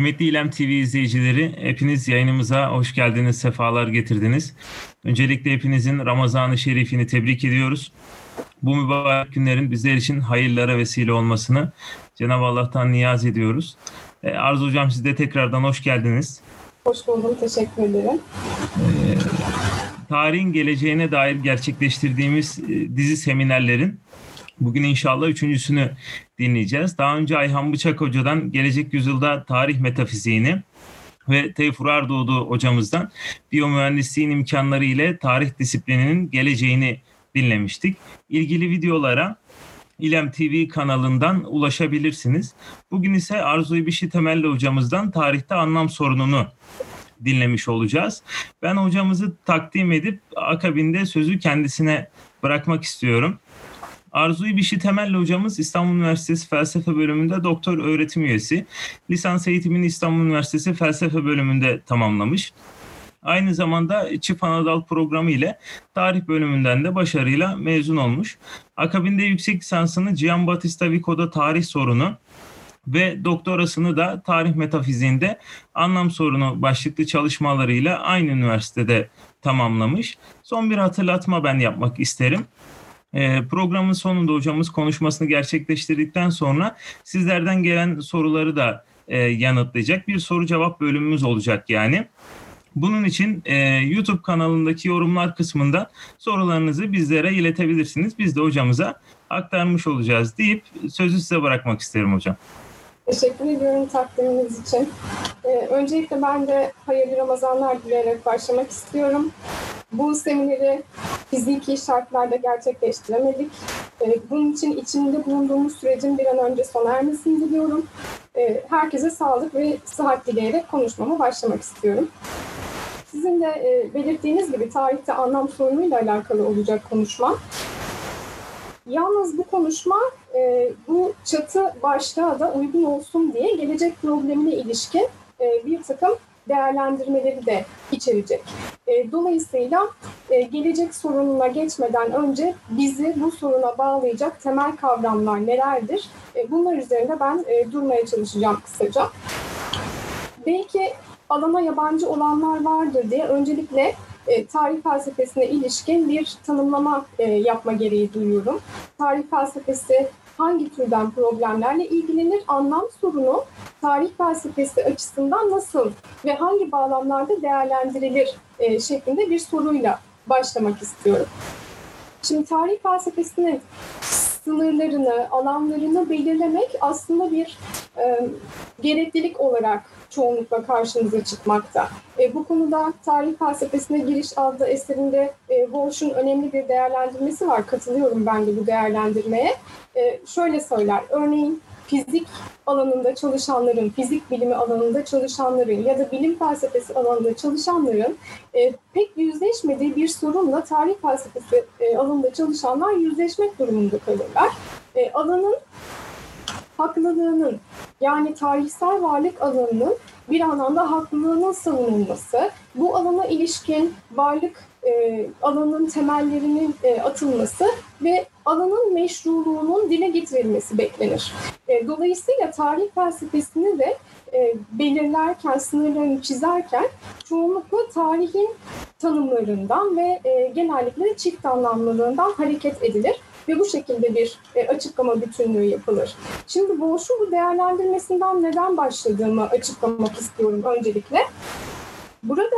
Kıymetli İlem TV izleyicileri, hepiniz yayınımıza hoş geldiniz, sefalar getirdiniz. Öncelikle hepinizin Ramazan-ı Şerif'ini tebrik ediyoruz. Bu mübarek günlerin bizler için hayırlara vesile olmasını Cenab-ı Allah'tan niyaz ediyoruz. E, Arzu Hocam siz de tekrardan hoş geldiniz. Hoş buldum, teşekkür ederim. E, tarihin geleceğine dair gerçekleştirdiğimiz e, dizi seminerlerin Bugün inşallah üçüncüsünü dinleyeceğiz. Daha önce Ayhan Bıçak Hoca'dan gelecek yüzyılda tarih metafiziğini ve Teyfur Ardoğdu hocamızdan biyomühendisliğin imkanları ile tarih disiplininin geleceğini dinlemiştik. İlgili videolara İlem TV kanalından ulaşabilirsiniz. Bugün ise Arzu İbişi Temelli hocamızdan tarihte anlam sorununu dinlemiş olacağız. Ben hocamızı takdim edip akabinde sözü kendisine bırakmak istiyorum. Arzu İbişi Temelli hocamız İstanbul Üniversitesi Felsefe Bölümünde doktor öğretim üyesi. Lisans eğitimini İstanbul Üniversitesi Felsefe Bölümünde tamamlamış. Aynı zamanda Çift Anadal programı ile tarih bölümünden de başarıyla mezun olmuş. Akabinde yüksek lisansını Gian Battista Vico'da tarih sorunu ve doktorasını da tarih metafiziğinde anlam sorunu başlıklı çalışmalarıyla aynı üniversitede tamamlamış. Son bir hatırlatma ben yapmak isterim. E, programın sonunda hocamız konuşmasını gerçekleştirdikten sonra sizlerden gelen soruları da e, yanıtlayacak bir soru cevap bölümümüz olacak yani. Bunun için e, YouTube kanalındaki yorumlar kısmında sorularınızı bizlere iletebilirsiniz. Biz de hocamıza aktarmış olacağız deyip sözü size bırakmak isterim hocam. Teşekkür ediyorum takdiminiz için. Ee, öncelikle ben de hayırlı Ramazanlar dileyerek başlamak istiyorum. Bu semineri fiziki şartlarda gerçekleştiremedik. Ee, bunun için içinde bulunduğumuz sürecin bir an önce sona ermesini diliyorum. Ee, herkese sağlık ve sıhhat dileyerek konuşmama başlamak istiyorum. Sizin de e, belirttiğiniz gibi tarihte anlam sorunuyla alakalı olacak konuşma. Yalnız bu konuşma e, bu çatı başlığa da uygun olsun diye gelecek problemine ilişkin e, bir takım değerlendirmeleri de içerecek. E, dolayısıyla e, gelecek sorununa geçmeden önce bizi bu soruna bağlayacak temel kavramlar nelerdir? E, bunlar üzerinde ben e, durmaya çalışacağım kısaca. Belki alana yabancı olanlar vardır diye öncelikle e, tarih felsefesine ilişkin bir tanımlama e, yapma gereği duyuyorum. Tarih felsefesi hangi türden problemlerle ilgilenir, anlam sorunu tarih felsefesi açısından nasıl ve hangi bağlamlarda değerlendirilir e, şeklinde bir soruyla başlamak istiyorum. Şimdi tarih felsefesinin sınırlarını, alanlarını belirlemek aslında bir e, gereklilik olarak çoğunlukla karşımıza çıkmakta. E, bu konuda tarih felsefesine giriş adlı eserinde e, Walsh'un önemli bir değerlendirmesi var. Katılıyorum ben de bu değerlendirmeye. E, şöyle söyler, örneğin fizik alanında çalışanların, fizik bilimi alanında çalışanların ya da bilim felsefesi alanında çalışanların e, pek yüzleşmediği bir sorunla tarih felsefesi e, alanında çalışanlar yüzleşmek durumunda kalırlar. E, alanın haklılığının yani tarihsel varlık alanının bir anlamda haklılığının savunulması, bu alana ilişkin varlık e, alanın temellerinin e, atılması ve alanın meşruluğunun dile getirilmesi beklenir. E, dolayısıyla tarih felsefesini de e, belirlerken, sınırlarını çizerken çoğunlukla tarihin tanımlarından ve e, genellikle çift anlamlılığından hareket edilir ve bu şekilde bir e, açıklama bütünlüğü yapılır. Şimdi bu değerlendirmesinden neden başladığımı açıklamak istiyorum öncelikle. Burada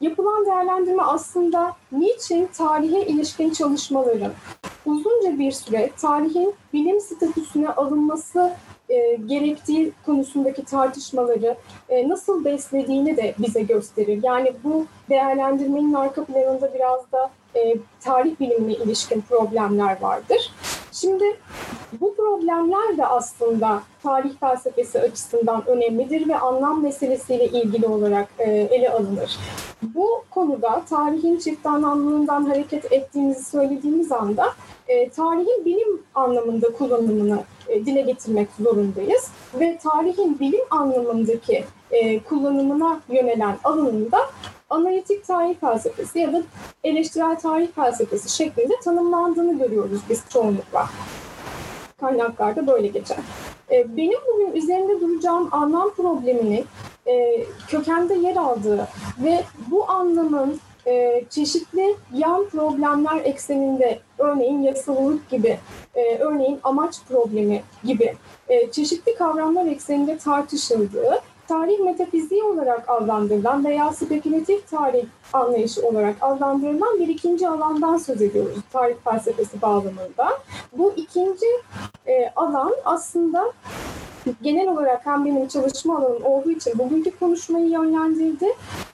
yapılan değerlendirme aslında niçin tarihe ilişkin çalışmaların uzunca bir süre tarihin bilim statüsüne alınması e, gerektiği konusundaki tartışmaları e, nasıl beslediğini de bize gösterir. Yani bu değerlendirmenin arka planında biraz da e, tarih bilimine ilişkin problemler vardır. Şimdi bu problemler de aslında tarih felsefesi açısından önemlidir ve anlam meselesiyle ilgili olarak e, ele alınır. Bu konuda tarihin çift anlamlılığından hareket ettiğimizi söylediğimiz anda e, tarihin bilim anlamında kullanımını e, dile getirmek zorundayız ve tarihin bilim anlamındaki e, kullanımına yönelen alanında analitik tarih felsefesi ya da eleştirel tarih felsefesi şeklinde tanımlandığını görüyoruz biz çoğunlukla. Kaynaklarda böyle geçer. E, benim bugün üzerinde duracağım anlam problemini e, kökende yer aldığı ve bu anlamın e, çeşitli yan problemler ekseninde örneğin yasalılık gibi, e, örneğin amaç problemi gibi e, çeşitli kavramlar ekseninde tartışıldığı tarih metafiziği olarak adlandırılan veya spekülatif tarih anlayışı olarak adlandırılan bir ikinci alandan söz ediyoruz tarih felsefesi bağlamında. Bu ikinci e, alan aslında genel olarak hem benim çalışma alanım olduğu için bugünkü konuşmayı yönlendirdi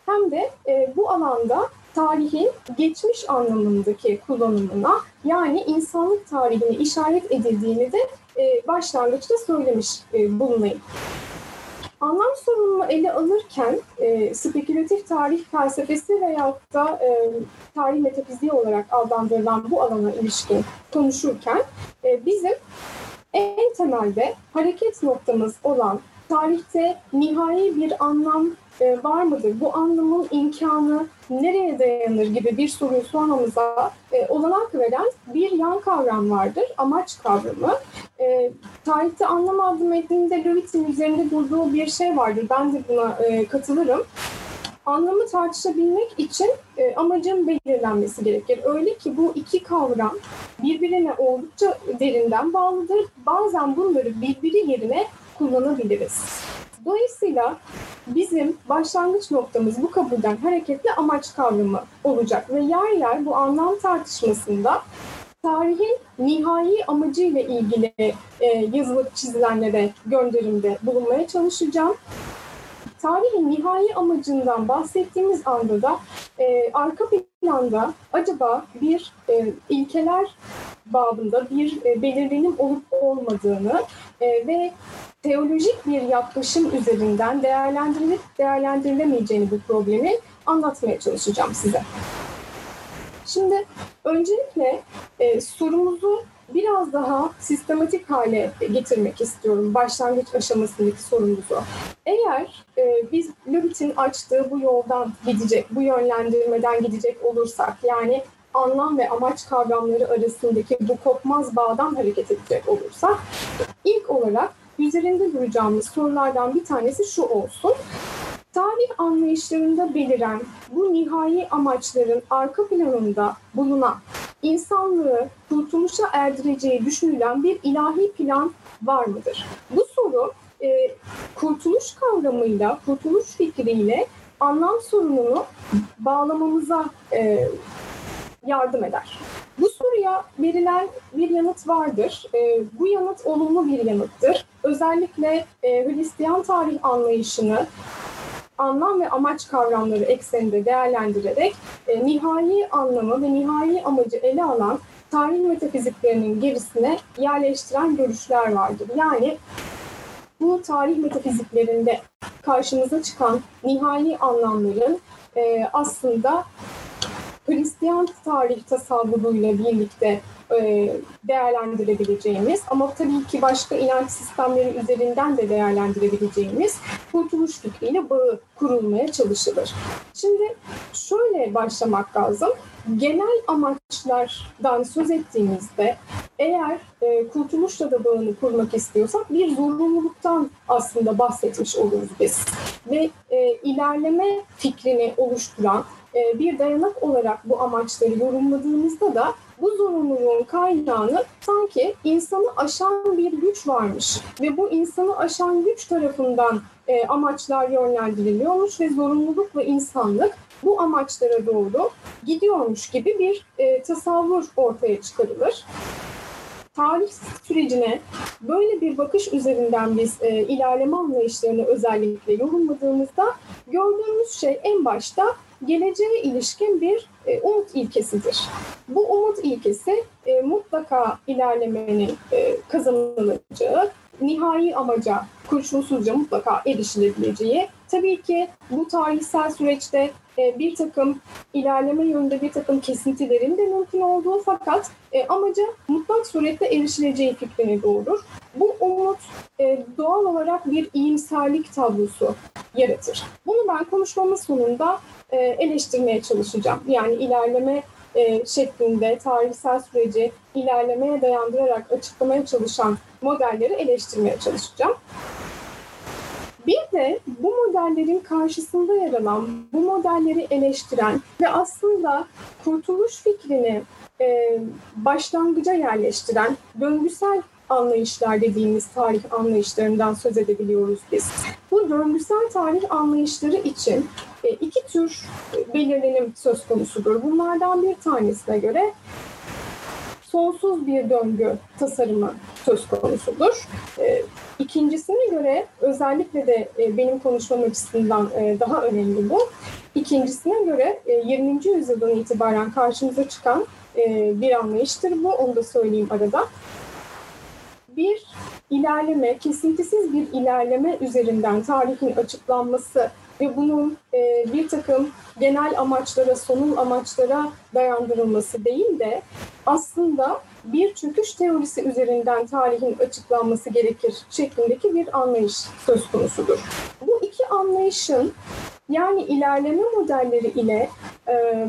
hem de e, bu alanda tarihin geçmiş anlamındaki kullanımına yani insanlık tarihine işaret edildiğini de e, başlangıçta söylemiş e, bulunayım. Anlam sorununu ele alırken e, spekülatif tarih felsefesi veyahut da e, tarih metafiziği olarak adlandırılan bu alana ilişkin konuşurken e, bizim en temelde hareket noktamız olan tarihte nihai bir anlam e, var mıdır? Bu anlamın imkanı nereye dayanır gibi bir soruyu sormamıza e, olanak veren bir yan kavram vardır. Amaç kavramı. E, tarihte anlam adlı metninde Löwit'in üzerinde durduğu bir şey vardır. Ben de buna katılırım anlamı tartışabilmek için e, amacın belirlenmesi gerekir. Öyle ki bu iki kavram birbirine oldukça derinden bağlıdır. Bazen bunları birbiri yerine kullanabiliriz. Dolayısıyla bizim başlangıç noktamız bu kabulden hareketle amaç kavramı olacak ve yer yer bu anlam tartışmasında tarihin nihai amacıyla ilgili e, yazılıp çizilenlere gönderimde bulunmaya çalışacağım. Tarihin nihai amacından bahsettiğimiz anda da e, arka planda acaba bir e, ilkeler babında bir e, belirlenim olup olmadığını e, ve teolojik bir yaklaşım üzerinden değerlendirilip değerlendirilemeyeceğini bu problemi anlatmaya çalışacağım size. Şimdi öncelikle e, sorumuzu biraz daha sistematik hale getirmek istiyorum başlangıç aşamasındaki sorumuzu. Eğer e, biz Löwit'in açtığı bu yoldan gidecek, bu yönlendirmeden gidecek olursak yani anlam ve amaç kavramları arasındaki bu kopmaz bağdan hareket edecek olursak ilk olarak üzerinde duracağımız sorulardan bir tanesi şu olsun. Tarih anlayışlarında beliren bu nihai amaçların arka planında bulunan insanlığı kurtuluşa erdireceği düşünülen bir ilahi plan var mıdır? Bu soru e, kurtuluş kavramıyla, kurtuluş fikriyle anlam sorununu bağlamamıza e, yardım eder. Bu soruya verilen bir yanıt vardır. E, bu yanıt olumlu bir yanıttır. Özellikle e, Hristiyan tarih anlayışını anlam ve amaç kavramları ekseninde değerlendirerek e, nihai anlamı ve nihai amacı ele alan tarih metafiziklerinin gerisine yerleştiren görüşler vardır. Yani bu tarih metafiziklerinde karşımıza çıkan nihai anlamların e, aslında Hristiyan tarih tasavvuruyla birlikte e, değerlendirebileceğimiz ama tabii ki başka inanç sistemleri üzerinden de değerlendirebileceğimiz kurtuluş fikriyle bağı kurulmaya çalışılır. Şimdi şöyle başlamak lazım. Genel amaçlardan söz ettiğimizde eğer e, kurtuluşla da bağını kurmak istiyorsak bir zorunluluktan aslında bahsetmiş oluruz biz. Ve e, ilerleme fikrini oluşturan bir dayanak olarak bu amaçları yorumladığımızda da bu zorunluluğun kaynağını sanki insanı aşan bir güç varmış ve bu insanı aşan güç tarafından e, amaçlar yönlendiriliyormuş ve zorunluluk ve insanlık bu amaçlara doğru gidiyormuş gibi bir e, tasavvur ortaya çıkarılır. Tarih sürecine böyle bir bakış üzerinden biz e, ilerleme anlayışlarını özellikle yorumladığımızda gördüğümüz şey en başta geleceğe ilişkin bir e, umut ilkesidir. Bu umut ilkesi e, mutlaka ilerlemenin e, kazanılacağı, nihai amaca kurşunsuzca mutlaka erişilebileceği. Tabii ki bu tarihsel süreçte e, bir takım ilerleme yönünde bir takım kesintilerin de mümkün olduğu fakat e, amaca mutlak surette erişileceği fikrini doğurur. Bu umut e, doğal olarak bir iyimserlik tablosu yaratır. Bunu ben konuşmamın sonunda eleştirmeye çalışacağım. Yani ilerleme e, şeklinde tarihsel süreci ilerlemeye dayandırarak açıklamaya çalışan modelleri eleştirmeye çalışacağım. Bir de bu modellerin karşısında yer alan, bu modelleri eleştiren ve aslında kurtuluş fikrini e, başlangıca yerleştiren döngüsel anlayışlar dediğimiz tarih anlayışlarından söz edebiliyoruz biz. Bu döngüsel tarih anlayışları için e, iki tür belirlenim söz konusudur. Bunlardan bir tanesine göre sonsuz bir döngü tasarımı söz konusudur. E, ikincisine göre özellikle de e, benim konuşmam açısından daha önemli bu. İkincisine göre 20. yüzyıldan itibaren karşımıza çıkan bir anlayıştır bu. Onu da söyleyeyim arada bir ilerleme, kesintisiz bir ilerleme üzerinden tarihin açıklanması ve bunun e, bir takım genel amaçlara, sonun amaçlara dayandırılması değil de aslında bir çöküş teorisi üzerinden tarihin açıklanması gerekir şeklindeki bir anlayış söz konusudur. Bu iki anlayışın yani ilerleme modelleri ile e,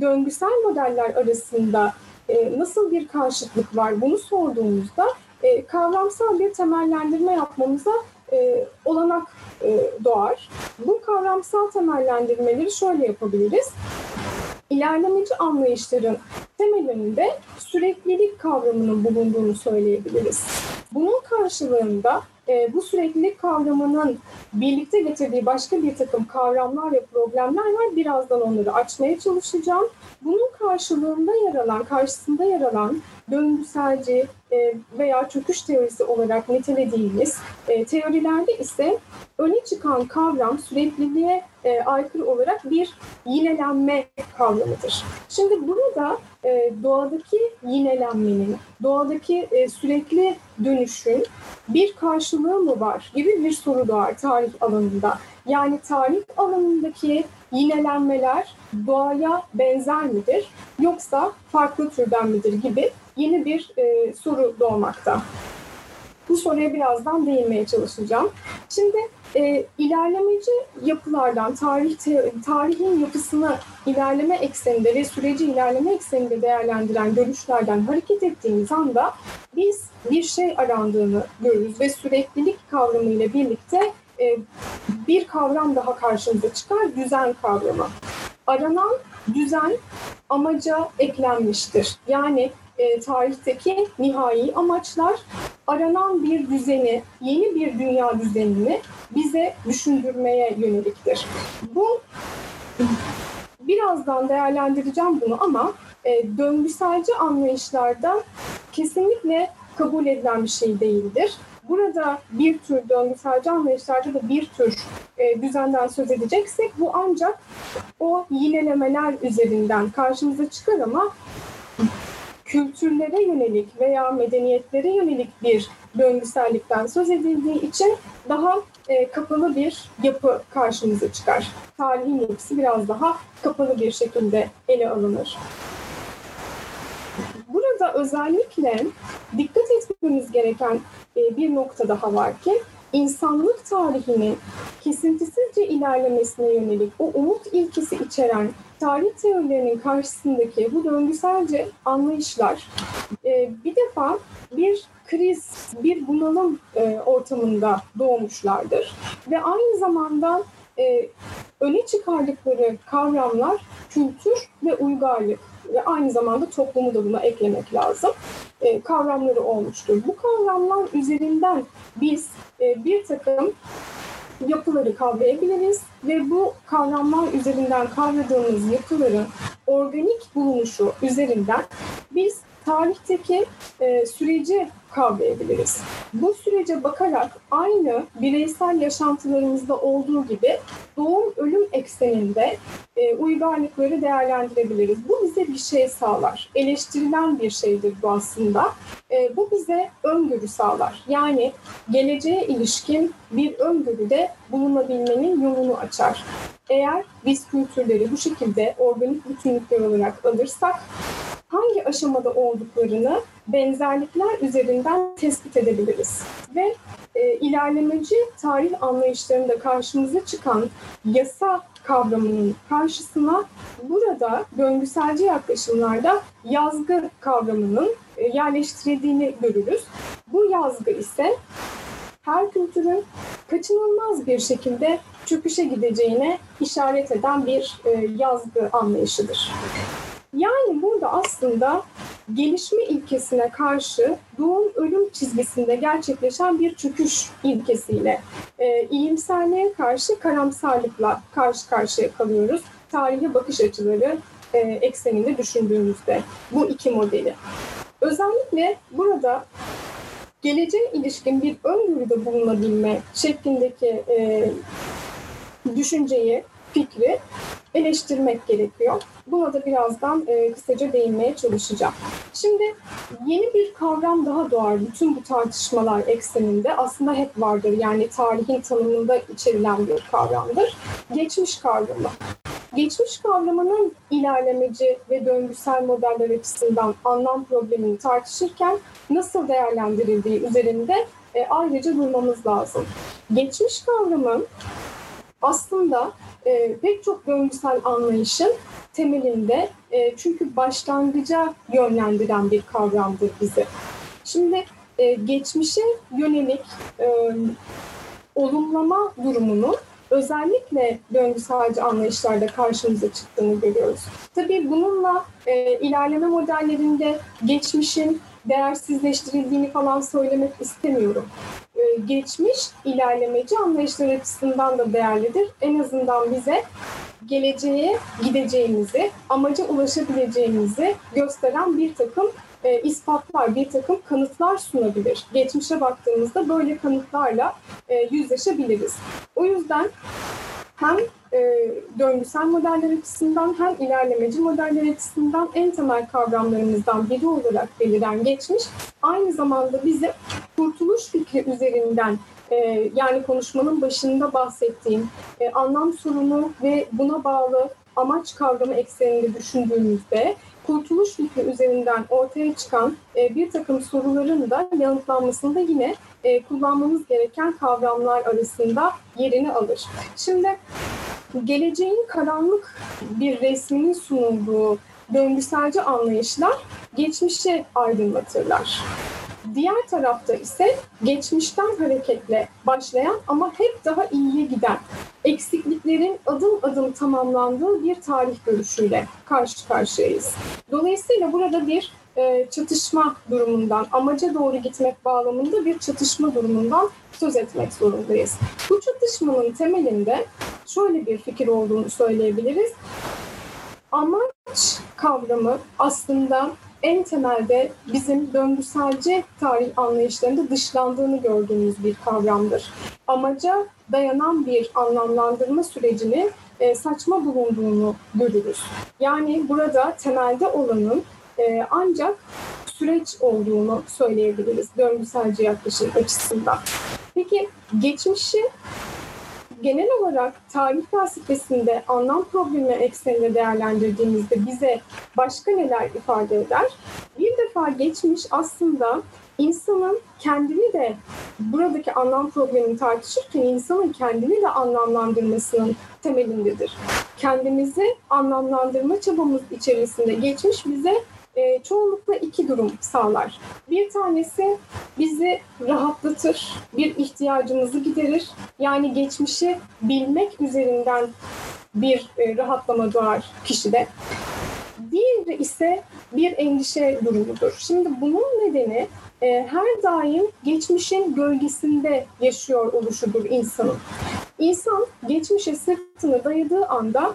döngüsel modeller arasında e, nasıl bir karşıtlık var bunu sorduğumuzda e, kavramsal bir temellendirme yapmamıza e, olanak e, doğar. Bu kavramsal temellendirmeleri şöyle yapabiliriz. İlerlemeci anlayışların temelinde süreklilik kavramının bulunduğunu söyleyebiliriz. Bunun karşılığında e, bu süreklilik kavramının birlikte getirdiği başka bir takım kavramlar ve problemler var. Birazdan onları açmaya çalışacağım. Bunun karşılığında yer alan, karşısında yer alan döngüselci e, veya çöküş teorisi olarak nitelediğimiz e, teorilerde ise öne çıkan kavram sürekliliğe e, aykırı olarak bir yinelenme kavramıdır. Şimdi burada doğadaki yinelenmenin, doğadaki sürekli dönüşün bir karşılığı mı var gibi bir soru doğar tarih alanında. Yani tarih alanındaki yinelenmeler doğaya benzer midir yoksa farklı türden midir gibi yeni bir e, soru doğmakta. Bu soruya birazdan değinmeye çalışacağım. Şimdi e, ilerlemeci yapılardan, tarih tarihin yapısını ilerleme ekseninde ve süreci ilerleme ekseninde değerlendiren görüşlerden hareket ettiğimiz anda biz bir şey arandığını görürüz ve süreklilik kavramı ile birlikte e, bir kavram daha karşımıza çıkar, düzen kavramı. Aranan düzen amaca eklenmiştir. Yani e, tarihteki nihai amaçlar aranan bir düzeni, yeni bir dünya düzenini bize düşündürmeye yöneliktir. Bu birazdan değerlendireceğim bunu ama e, döngüselci anlayışlarda kesinlikle kabul edilen bir şey değildir. Burada bir tür döngüselci anlayışlarda da bir tür e, düzenden söz edeceksek bu ancak o yinelemeler üzerinden karşımıza çıkar ama kültürlere yönelik veya medeniyetlere yönelik bir döngüsellikten söz edildiği için daha e, kapalı bir yapı karşımıza çıkar. Tarihin yapısı biraz daha kapalı bir şekilde ele alınır. Burada özellikle dikkat etmemiz gereken e, bir nokta daha var ki insanlık tarihinin kesintisizce ilerlemesine yönelik o umut ilkesi içeren tarih teorilerinin karşısındaki bu döngüselce anlayışlar e, bir defa bir kriz, bir bunalım e, ortamında doğmuşlardır. Ve aynı zamanda e, öne çıkardıkları kavramlar kültür ve uygarlık ve aynı zamanda toplumu da buna eklemek lazım. E, kavramları olmuştur. Bu kavramlar üzerinden biz e, bir takım yapıları kavrayabiliriz ve bu kavramlar üzerinden kavradığımız yapıların organik bulunuşu üzerinden biz tarihteki e, süreci kavrayabiliriz. Bu sürece bakarak aynı bireysel yaşantılarımızda olduğu gibi doğum ölüm ekseninde e, uygarlıkları değerlendirebiliriz. Bu bize bir şey sağlar. Eleştirilen bir şeydir bu aslında. E, bu bize öngörü sağlar. Yani geleceğe ilişkin bir öngörüde bulunabilmenin yolunu açar. Eğer biz kültürleri bu şekilde organik bütünlükler olarak alırsak hangi aşamada olduklarını benzerlikler üzerinden tespit edebiliriz. Ve e, ilerlemeci tarih anlayışlarında karşımıza çıkan yasa kavramının karşısına burada döngüselci yaklaşımlarda yazgı kavramının e, yerleştirildiğini görürüz. Bu yazgı ise her kültürün kaçınılmaz bir şekilde çöküşe gideceğine işaret eden bir e, yazgı anlayışıdır. Yani burada aslında gelişme ilkesine karşı doğum ölüm çizgisinde gerçekleşen bir çöküş ilkesiyle e, iyimserliğe karşı karamsarlıkla karşı karşıya kalıyoruz. Tarihe bakış açıları e, ekseninde düşündüğümüzde bu iki modeli. Özellikle burada geleceğe ilişkin bir öngörüde bulunabilme şeklindeki e, düşünceyi, fikri eleştirmek gerekiyor. Buna da birazdan e, kısaca değinmeye çalışacağım. Şimdi yeni bir kavram daha doğar bütün bu tartışmalar ekseninde. Aslında hep vardır yani tarihin tanımında içerilen bir kavramdır. Geçmiş kavramı. Geçmiş kavramının ilerlemeci ve döngüsel modeller açısından anlam problemini tartışırken nasıl değerlendirildiği üzerinde e, ayrıca durmamız lazım. Geçmiş kavramı aslında e, pek çok döngüsel anlayışın temelinde e, çünkü başlangıca yönlendiren bir kavramdır bizi. Şimdi e, geçmişe yönelik e, olumlama durumunu özellikle döngüselci anlayışlarda karşımıza çıktığını görüyoruz. Tabii bununla e, ilerleme modellerinde geçmişin değersizleştirildiğini falan söylemek istemiyorum. E, geçmiş ilerlemeci anlayışlar açısından da değerlidir. En azından bize geleceğe gideceğimizi, amaca ulaşabileceğimizi gösteren bir takım e, ispatlar, bir takım kanıtlar sunabilir. Geçmişe baktığımızda böyle kanıtlarla e, yüzleşebiliriz. O yüzden hem e, döngüsel modeller açısından hem ilerlemeci modeller açısından en temel kavramlarımızdan biri olarak beliren geçmiş aynı zamanda bize kurtuluş fikri üzerinden e, yani konuşmanın başında bahsettiğim e, anlam sorunu ve buna bağlı amaç kavramı ekseninde düşündüğümüzde kurtuluş fikri üzerinden ortaya çıkan e, bir takım soruların da yanıtlanmasında yine e, kullanmamız gereken kavramlar arasında yerini alır. Şimdi geleceğin karanlık bir resminin sunulduğu döngüselci anlayışlar geçmişi aydınlatırlar. Diğer tarafta ise geçmişten hareketle başlayan ama hep daha iyiye giden, eksikliklerin adım adım tamamlandığı bir tarih görüşüyle karşı karşıyayız. Dolayısıyla burada bir e, çatışma durumundan, amaca doğru gitmek bağlamında bir çatışma durumundan söz etmek zorundayız. Bu çatışmanın temelinde şöyle bir fikir olduğunu söyleyebiliriz. Amaç kavramı aslında en temelde bizim döngüselci tarih anlayışlarında dışlandığını gördüğümüz bir kavramdır. Amaca dayanan bir anlamlandırma sürecini e, saçma bulunduğunu görürüz. Yani burada temelde olanın e, ancak süreç olduğunu söyleyebiliriz döngüselci yaklaşım açısından. Peki geçmişi genel olarak tarih felsefesinde anlam problemi ekseninde değerlendirdiğimizde bize başka neler ifade eder? Bir defa geçmiş aslında insanın kendini de buradaki anlam problemini tartışırken insanın kendini de anlamlandırmasının temelindedir. Kendimizi anlamlandırma çabamız içerisinde geçmiş bize e, çoğunlukla iki durum sağlar. Bir tanesi bizi rahatlatır, bir ihtiyacımızı giderir. Yani geçmişi bilmek üzerinden bir e, rahatlama doğar kişide. Diğeri ise bir endişe durumudur. Şimdi bunun nedeni e, her daim geçmişin gölgesinde yaşıyor oluşudur insanın. İnsan geçmişe sırtını dayadığı anda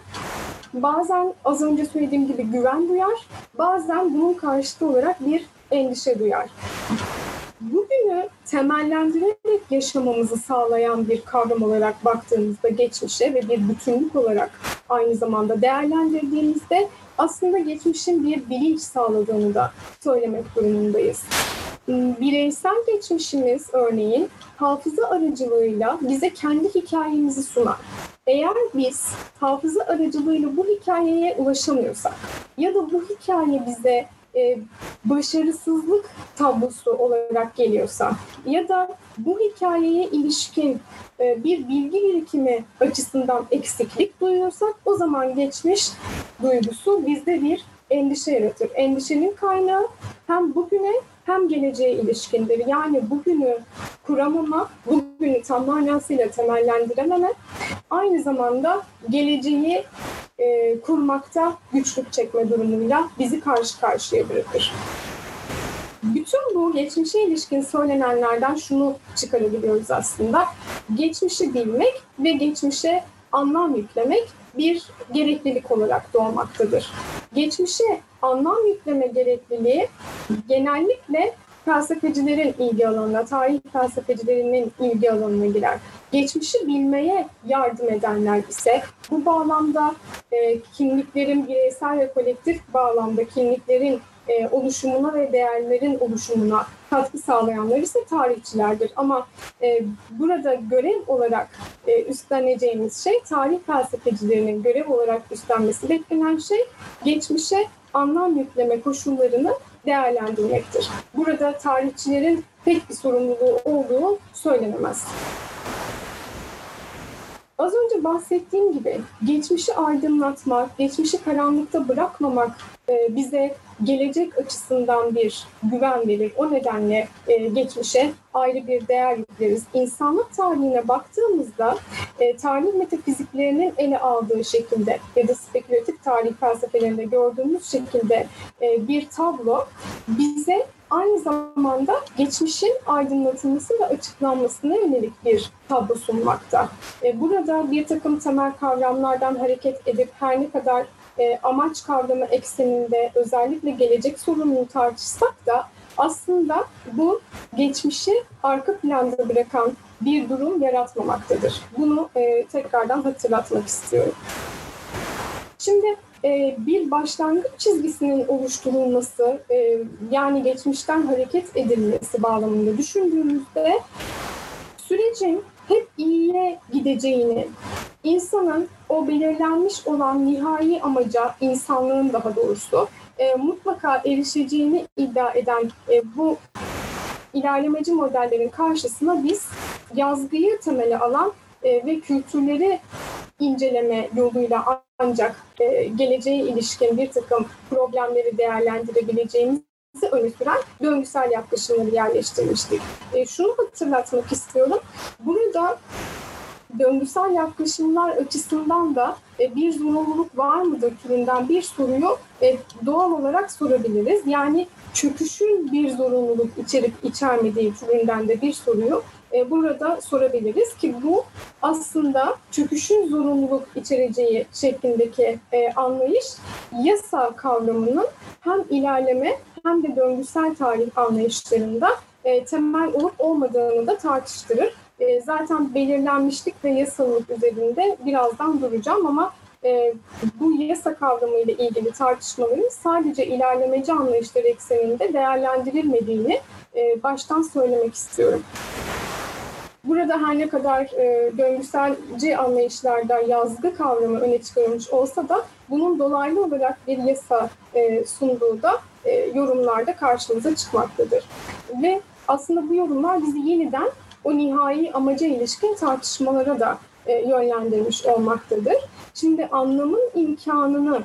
bazen az önce söylediğim gibi güven duyar, bazen bunun karşıtı olarak bir endişe duyar. Bugünü temellendirerek yaşamamızı sağlayan bir kavram olarak baktığımızda geçmişe ve bir bütünlük olarak aynı zamanda değerlendirdiğimizde aslında geçmişin bir bilinç sağladığını da söylemek durumundayız. Bireysel geçmişimiz örneğin hafıza aracılığıyla bize kendi hikayemizi sunar. Eğer biz hafıza aracılığıyla bu hikayeye ulaşamıyorsak ya da bu hikaye bize e, başarısızlık tablosu olarak geliyorsa ya da bu hikayeye ilişkin e, bir bilgi birikimi açısından eksiklik duyuyorsak o zaman geçmiş duygusu bizde bir endişe yaratır. Endişenin kaynağı hem bugüne hem geleceğe ilişkindir. Yani bugünü kuramama, bugünü tam manasıyla temellendirememe, aynı zamanda geleceği e, kurmakta güçlük çekme durumuyla bizi karşı karşıya bırakır. Bütün bu geçmişe ilişkin söylenenlerden şunu çıkarabiliyoruz aslında. Geçmişi bilmek ve geçmişe anlam yüklemek bir gereklilik olarak doğmaktadır. Geçmişe anlam yükleme gerekliliği genellikle felsefecilerin ilgi alanına, tarih felsefecilerinin ilgi alanına girer. Geçmişi bilmeye yardım edenler ise bu bağlamda e, kimliklerin bireysel ve kolektif bağlamda kimliklerin e, oluşumuna ve değerlerin oluşumuna katkı sağlayanlar ise tarihçilerdir. Ama e, burada görev olarak e, üstleneceğimiz şey tarih felsefecilerinin görev olarak üstlenmesi beklenen şey geçmişe anlam yükleme koşullarını değerlendirmektir. Burada tarihçilerin pek bir sorumluluğu olduğu söylenemez. Az önce bahsettiğim gibi geçmişi aydınlatmak, geçmişi karanlıkta bırakmamak e, bize gelecek açısından bir güven verir. O nedenle e, geçmişe ayrı bir değer yükleriz. İnsanlık tarihine baktığımızda e, tarih metafiziklerinin ele aldığı şekilde ya da spekülatif tarih felsefelerinde gördüğümüz şekilde bir tablo bize aynı zamanda geçmişin aydınlatılması ve açıklanmasına yönelik bir tablo sunmakta. E, burada bir takım temel kavramlardan hareket edip her ne kadar e, amaç kavramı ekseninde özellikle gelecek sorununu tartışsak da aslında bu geçmişi arka planda bırakan bir durum yaratmamaktadır. Bunu e, tekrardan hatırlatmak istiyorum. Şimdi e, bir başlangıç çizgisinin oluşturulması e, yani geçmişten hareket edilmesi bağlamında düşündüğümüzde sürecin hep iyiye gideceğini, insanın o belirlenmiş olan nihai amaca, insanlığın daha doğrusu e, mutlaka erişeceğini iddia eden e, bu ilerlemeci modellerin karşısına biz yazgıyı temele alan ve kültürleri inceleme yoluyla ancak e, geleceğe ilişkin bir takım problemleri değerlendirebileceğimiz öne süren döngüsel yaklaşımları yerleştirmiştik. E, şunu hatırlatmak istiyorum. Burada döngüsel yaklaşımlar açısından da e, bir zorunluluk var mıdır türünden bir soruyu e, doğal olarak sorabiliriz. Yani çöküşün bir zorunluluk içerip içermediği türünden de bir soruyu e, burada sorabiliriz ki bu aslında çöküşün zorunluluk içereceği şeklindeki anlayış yasa kavramının hem ilerleme hem de döngüsel tarih anlayışlarında temel olup olmadığını da tartıştırır. E, zaten belirlenmişlik ve yasalılık üzerinde birazdan duracağım ama e, bu yasa kavramı ile ilgili tartışmaların sadece ilerlemeci anlayışları ekseninde değerlendirilmediğini e, baştan söylemek istiyorum. Burada her ne kadar e, döngüselci anlayışlarda yazgı kavramı öne çıkarılmış olsa da bunun dolaylı olarak bir yasa e, sunduğu da e, yorumlarda karşımıza çıkmaktadır. Ve aslında bu yorumlar bizi yeniden o nihai amaca ilişkin tartışmalara da e, yönlendirmiş olmaktadır. Şimdi anlamın imkanını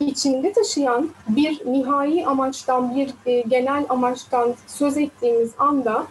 içinde taşıyan bir nihai amaçtan, bir e, genel amaçtan söz ettiğimiz anda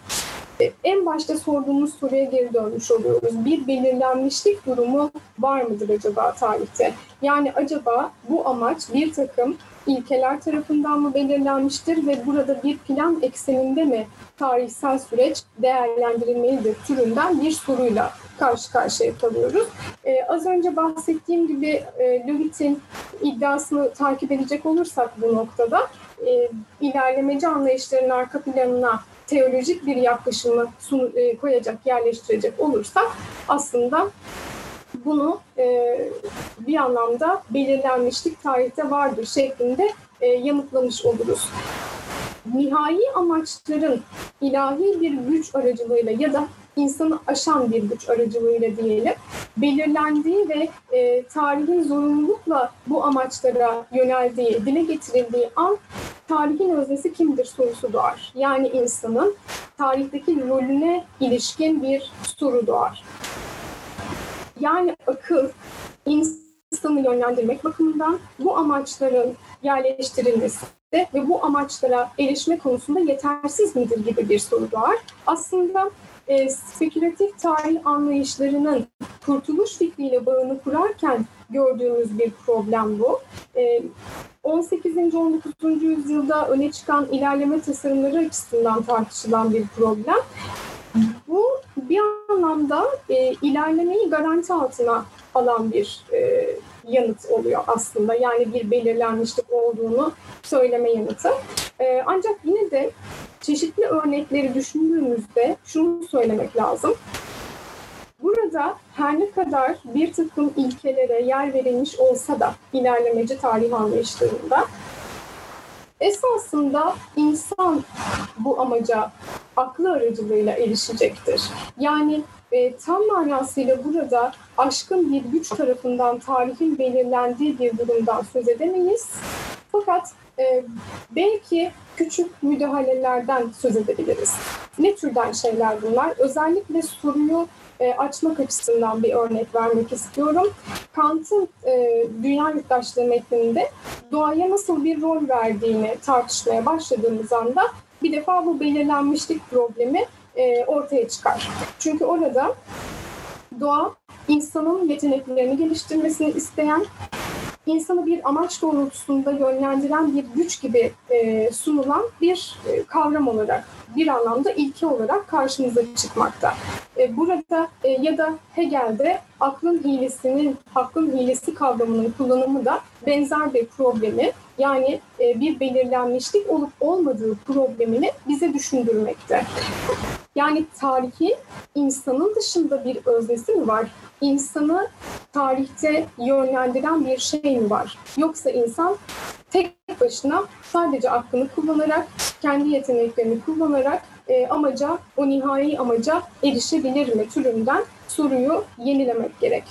en başta sorduğumuz soruya geri dönmüş oluyoruz. Bir belirlenmişlik durumu var mıdır acaba tarihte? Yani acaba bu amaç bir takım ilkeler tarafından mı belirlenmiştir ve burada bir plan ekseninde mi tarihsel süreç değerlendirilmelidir türünden bir soruyla karşı karşıya kalıyoruz. Ee, az önce bahsettiğim gibi e, Lewitt'in iddiasını takip edecek olursak bu noktada e, ilerlemeci anlayışların arka planına teolojik bir yaklaşımı sun, e, koyacak, yerleştirecek olursak aslında bunu e, bir anlamda belirlenmişlik tarihte vardır şeklinde e, yanıtlamış oluruz. Nihai amaçların ilahi bir güç aracılığıyla ya da insanı aşan bir güç aracılığıyla diyelim belirlendiği ve e, tarihin zorunlulukla bu amaçlara yöneldiği, dile getirildiği an tarihin öznesi kimdir sorusu doğar. Yani insanın tarihteki rolüne ilişkin bir soru doğar. Yani akıl insanı yönlendirmek bakımından bu amaçların yerleştirilmesi ve bu amaçlara erişme konusunda yetersiz midir gibi bir soru doğar. Aslında e, spekülatif tarih anlayışlarının kurtuluş fikriyle bağını kurarken gördüğümüz bir problem bu. E, 18. 19. yüzyılda öne çıkan ilerleme tasarımları açısından tartışılan bir problem. Bu bir anlamda e, ilerlemeyi garanti altına alan bir e, yanıt oluyor aslında. Yani bir belirlenmişlik olduğunu söyleme yanıtı. E, ancak yine de çeşitli örnekleri düşündüğümüzde şunu söylemek lazım. Burada her ne kadar bir takım ilkelere yer verilmiş olsa da ilerlemeci tarih anlayışlarında esasında insan bu amaca aklı aracılığıyla erişecektir. Yani e, tam manasıyla burada aşkın bir güç tarafından tarihin belirlendiği bir durumdan söz edemeyiz. Fakat e, belki küçük müdahalelerden söz edebiliriz. Ne türden şeyler bunlar? Özellikle soruyu e, açmak açısından bir örnek vermek istiyorum. Kant'ın e, Dünya Yurttaşlığı metninde doğaya nasıl bir rol verdiğini tartışmaya başladığımız anda bir defa bu belirlenmişlik problemi e, ortaya çıkar. Çünkü orada doğa insanın yeteneklerini geliştirmesini isteyen, insanı bir amaç doğrultusunda yönlendiren bir güç gibi e, sunulan bir e, kavram olarak bir anlamda ilke olarak karşımıza çıkmakta. E, burada e, ya da Hegel'de aklın hilesinin, aklın hilesi kavramının kullanımı da benzer bir problemi yani e, bir belirlenmişlik olup olmadığı problemini bize düşündürmekte. Yani tarihi insanın dışında bir öznesi mi var? İnsanı tarihte yönlendiren bir şey mi var? Yoksa insan tek başına sadece aklını kullanarak, kendi yeteneklerini kullanarak e, amaca, o nihai amaca erişebilir mi türünden soruyu yenilemek gerek.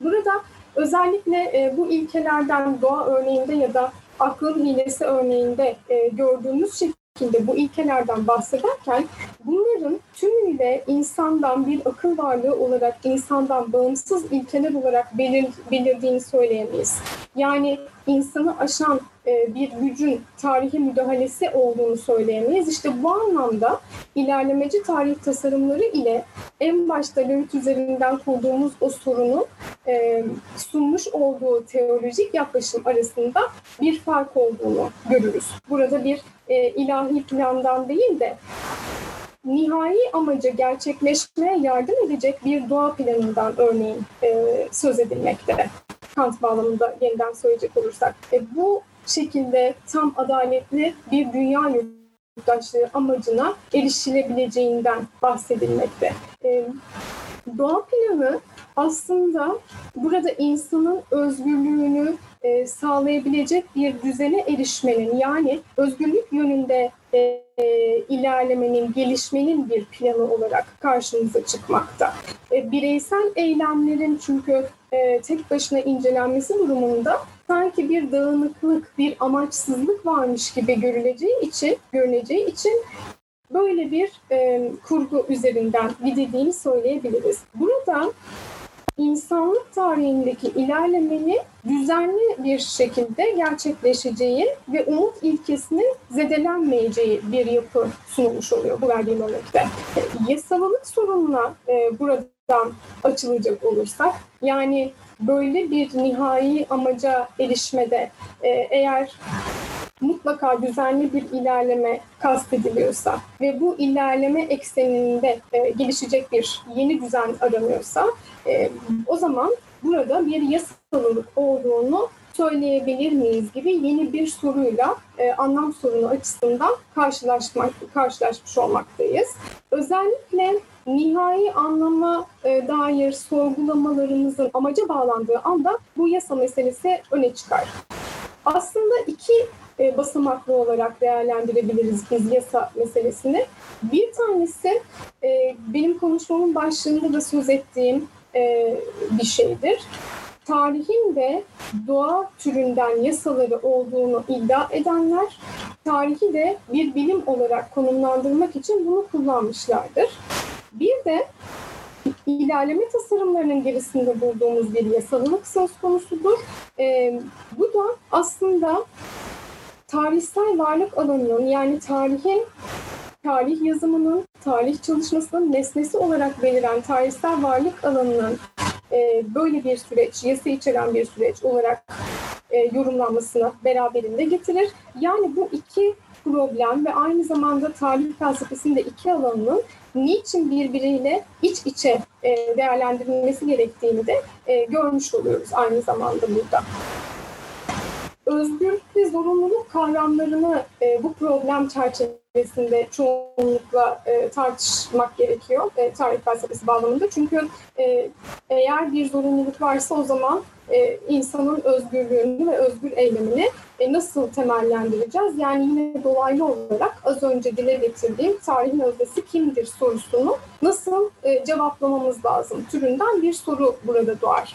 Burada özellikle e, bu ilkelerden doğa örneğinde ya da aklın hilesi örneğinde e, gördüğümüz şekilde bu ilkelerden bahsederken bunların tümüyle insandan bir akıl varlığı olarak insandan bağımsız ilkeler olarak belir, belirdiğini söyleyemeyiz. Yani insanı aşan bir gücün tarihi müdahalesi olduğunu söyleyemeyiz. İşte bu anlamda ilerlemeci tarih tasarımları ile en başta Löwit üzerinden kurduğumuz o sorunun e, sunmuş olduğu teolojik yaklaşım arasında bir fark olduğunu görürüz. Burada bir e, ilahi plandan değil de nihai amaca gerçekleşmeye yardım edecek bir doğa planından örneğin e, söz edilmekte. Kant bağlamında yeniden söyleyecek olursak. E, bu şekilde tam adaletli bir dünya yurttaşlığı amacına erişilebileceğinden bahsedilmekte. E, doğa planı aslında burada insanın özgürlüğünü e, sağlayabilecek bir düzene erişmenin yani özgürlük yönünde e, ilerlemenin, gelişmenin bir planı olarak karşımıza çıkmakta. E, bireysel eylemlerin çünkü e, tek başına incelenmesi durumunda sanki bir dağınıklık, bir amaçsızlık varmış gibi görüleceği için, görüneceği için böyle bir e, kurgu üzerinden gidildiğini söyleyebiliriz. Burada insanlık tarihindeki ilerlemenin düzenli bir şekilde gerçekleşeceği ve umut ilkesinin zedelenmeyeceği bir yapı sunulmuş oluyor bu verdiğim örnekte. Yasalılık sorununa e, buradan açılacak olursak yani böyle bir nihai amaca erişmede e, eğer mutlaka düzenli bir ilerleme kastediliyorsa ve bu ilerleme ekseninde e, gelişecek bir yeni düzen aranıyorsa e, o zaman burada bir yasalılık olduğunu söyleyebilir miyiz gibi yeni bir soruyla e, anlam sorunu açısından karşılaşmak karşılaşmış olmaktayız. Özellikle nihai anlama e, dair sorgulamalarımızın amaca bağlandığı anda bu yasa meselesi öne çıkar. Aslında iki e, basamaklı olarak değerlendirebiliriz biz yasa meselesini. Bir tanesi e, benim konuşmamın başlığında da söz ettiğim e, bir şeydir. tarihin de doğa türünden yasaları olduğunu iddia edenler, tarihi de bir bilim olarak konumlandırmak için bunu kullanmışlardır. Bir de ilerleme tasarımlarının gerisinde bulduğumuz bir yasalılık söz konusudur. E, bu da aslında tarihsel varlık alanının yani tarihin tarih yazımının, tarih çalışmasının nesnesi olarak beliren tarihsel varlık alanının e, böyle bir süreç, yasa içeren bir süreç olarak e, yorumlanmasını beraberinde getirir. Yani bu iki problem ve aynı zamanda tarih felsefesinde iki alanının niçin birbiriyle iç içe e, değerlendirilmesi gerektiğini de e, görmüş oluyoruz aynı zamanda burada özgürlük ve zorunluluk kavramlarını e, bu problem çerçevesinde çoğunlukla e, tartışmak gerekiyor e, tarih felsefesi bağlamında. Çünkü e, eğer bir zorunluluk varsa o zaman e, insanın özgürlüğünü ve özgür eylemini e, nasıl temellendireceğiz? Yani yine dolaylı olarak az önce dile getirdiğim tarihin öznesi kimdir sorusunu nasıl e, cevaplamamız lazım türünden bir soru burada doğar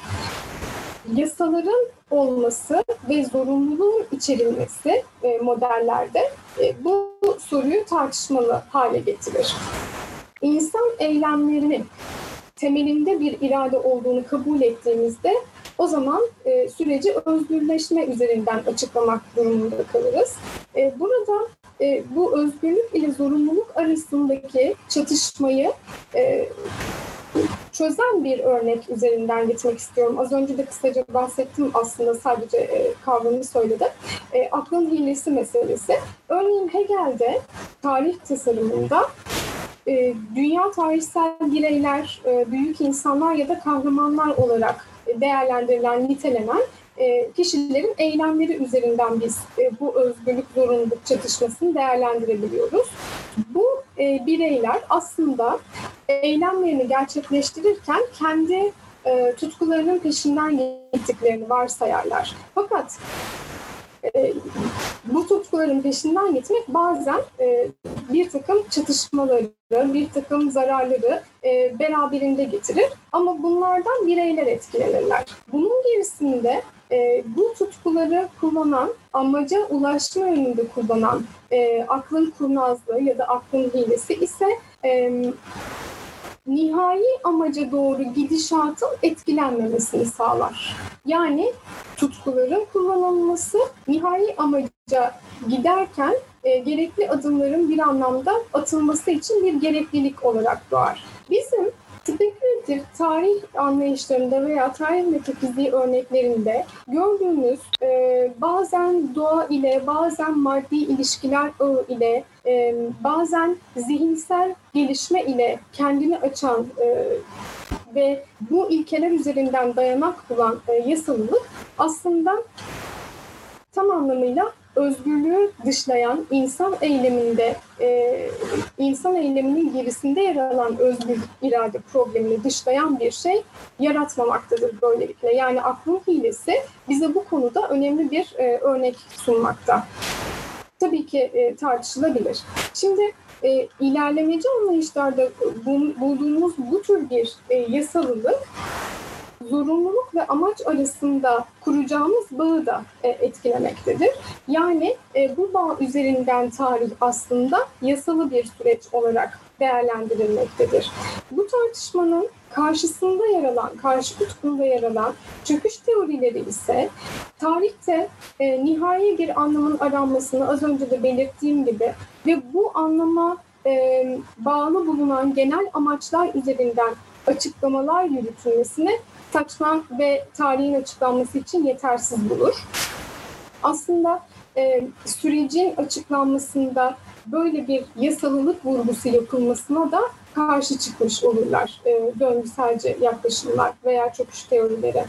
yasaların olması ve zorunluluğun içerilmesi e, modellerde e, bu soruyu tartışmalı hale getirir. İnsan eylemlerinin temelinde bir irade olduğunu kabul ettiğimizde o zaman e, süreci özgürleşme üzerinden açıklamak durumunda kalırız. E, burada e, bu özgürlük ile zorunluluk arasındaki çatışmayı e, çözen bir örnek üzerinden gitmek istiyorum. Az önce de kısaca bahsettim aslında sadece e, kavramı söyledim. E, aklın hilesi meselesi. Örneğin Hegel'de tarih tasarımında e, dünya tarihsel bireyler, e, büyük insanlar ya da kahramanlar olarak değerlendirilen, nitelenen e, kişilerin eylemleri üzerinden biz e, bu özgürlük zorunluluk çatışmasını değerlendirebiliyoruz. Bu e, bireyler aslında eylemlerini gerçekleştirirken kendi tutkularının peşinden gittiklerini varsayarlar. Fakat bu tutkuların peşinden gitmek bazen bir takım çatışmaları, bir takım zararları beraberinde getirir. Ama bunlardan bireyler etkilenirler. Bunun gerisinde e, bu tutkuları kullanan, amaca ulaşma yönünde kullanan e, aklın kurnazlığı ya da aklın hilesi ise e, nihai amaca doğru gidişatın etkilenmemesini sağlar. Yani tutkuların kullanılması nihai amaca giderken e, gerekli adımların bir anlamda atılması için bir gereklilik olarak doğar. Bizim Spekülatif tarih anlayışlarında veya tarih metafiziği örneklerinde gördüğümüz e, bazen doğa ile, bazen maddi ilişkiler ağı ile, e, bazen zihinsel gelişme ile kendini açan e, ve bu ilkeler üzerinden dayanak bulan e, yasalılık aslında tam anlamıyla özgürlüğü dışlayan insan eyleminde, e, insan eyleminin gerisinde yer alan özgür irade problemini dışlayan bir şey yaratmamaktadır böylelikle. Yani aklın hilesi bize bu konuda önemli bir e, örnek sunmakta. Tabii ki e, tartışılabilir. Şimdi e, ilerlemeci anlayışlarda bulduğumuz bu tür bir e, yasalılık zorunluluk ve amaç arasında kuracağımız bağı da e, etkilemektedir. Yani e, bu bağ üzerinden tarih aslında yasalı bir süreç olarak değerlendirilmektedir. Bu tartışmanın karşısında yer alan, karşı kutbunda yer alan çöküş teorileri ise tarihte e, nihai bir anlamın aranmasını az önce de belirttiğim gibi ve bu anlama e, bağlı bulunan genel amaçlar üzerinden açıklamalar yürütülmesini saçma ve tarihin açıklanması için yetersiz bulur. Aslında e, sürecin açıklanmasında böyle bir yasalılık vurgusu yapılmasına da karşı çıkmış olurlar e, döngüselce yaklaşımlar veya çöküş teorileri.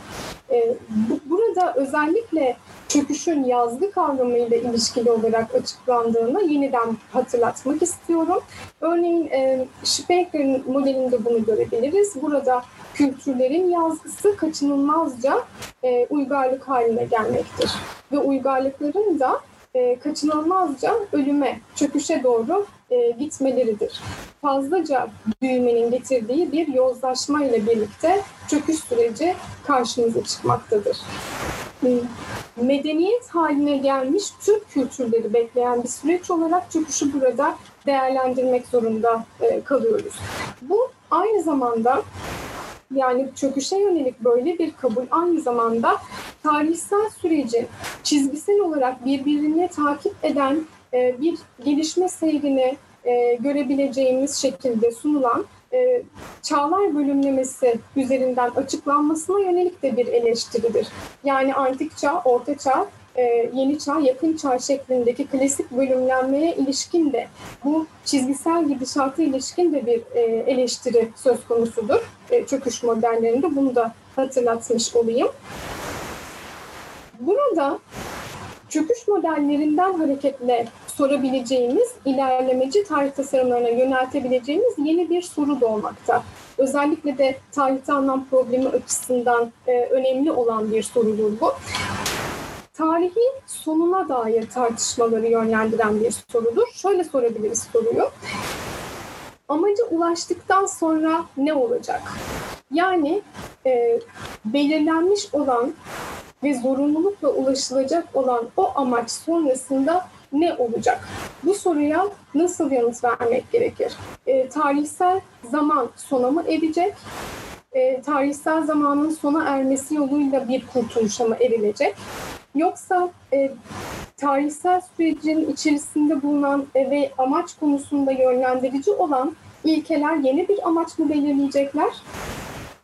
E, bu, burada özellikle çöküşün yazgı kavramıyla ilişkili olarak açıklandığını yeniden hatırlatmak istiyorum. Örneğin e, Speker'in modelinde bunu görebiliriz. Burada kültürlerin yazgısı kaçınılmazca e, uygarlık haline gelmektir. Ve uygarlıkların da e, kaçınılmazca ölüme, çöküşe doğru e, gitmeleridir. Fazlaca büyümenin getirdiği bir yozlaşma ile birlikte çöküş süreci karşımıza çıkmaktadır. Hmm, medeniyet haline gelmiş Türk kültürleri bekleyen bir süreç olarak çöküşü burada değerlendirmek zorunda e, kalıyoruz. Bu aynı zamanda yani çöküşe yönelik böyle bir kabul aynı zamanda tarihsel süreci çizgisel olarak birbirini takip eden e, bir gelişme seyrini e, görebileceğimiz şekilde sunulan e, çağlar bölümlemesi üzerinden açıklanmasına yönelik de bir eleştiridir. Yani antik çağ, orta çağ, yeni çağ, yakın çağ şeklindeki klasik bölümlenmeye ilişkin de bu çizgisel gidişata ilişkin de bir eleştiri söz konusudur. Çöküş modellerinde bunu da hatırlatmış olayım. Burada çöküş modellerinden hareketle sorabileceğimiz, ilerlemeci tarih tasarımlarına yöneltebileceğimiz yeni bir soru doğmakta. Özellikle de tarihte anlam problemi açısından e, önemli olan bir sorudur bu. Tarihin sonuna dair tartışmaları yönlendiren bir sorudur. Şöyle sorabiliriz soruyu. Amaca ulaştıktan sonra ne olacak? Yani e, belirlenmiş olan ve zorunlulukla ulaşılacak olan o amaç sonrasında ne olacak? Bu soruya nasıl yanıt vermek gerekir? E, tarihsel zaman sona mı erecek? E, tarihsel zamanın sona ermesi yoluyla bir kurtuluşa mı erilecek? Yoksa e, tarihsel sürecin içerisinde bulunan e, ve amaç konusunda yönlendirici olan ilkeler yeni bir amaç mı belirleyecekler?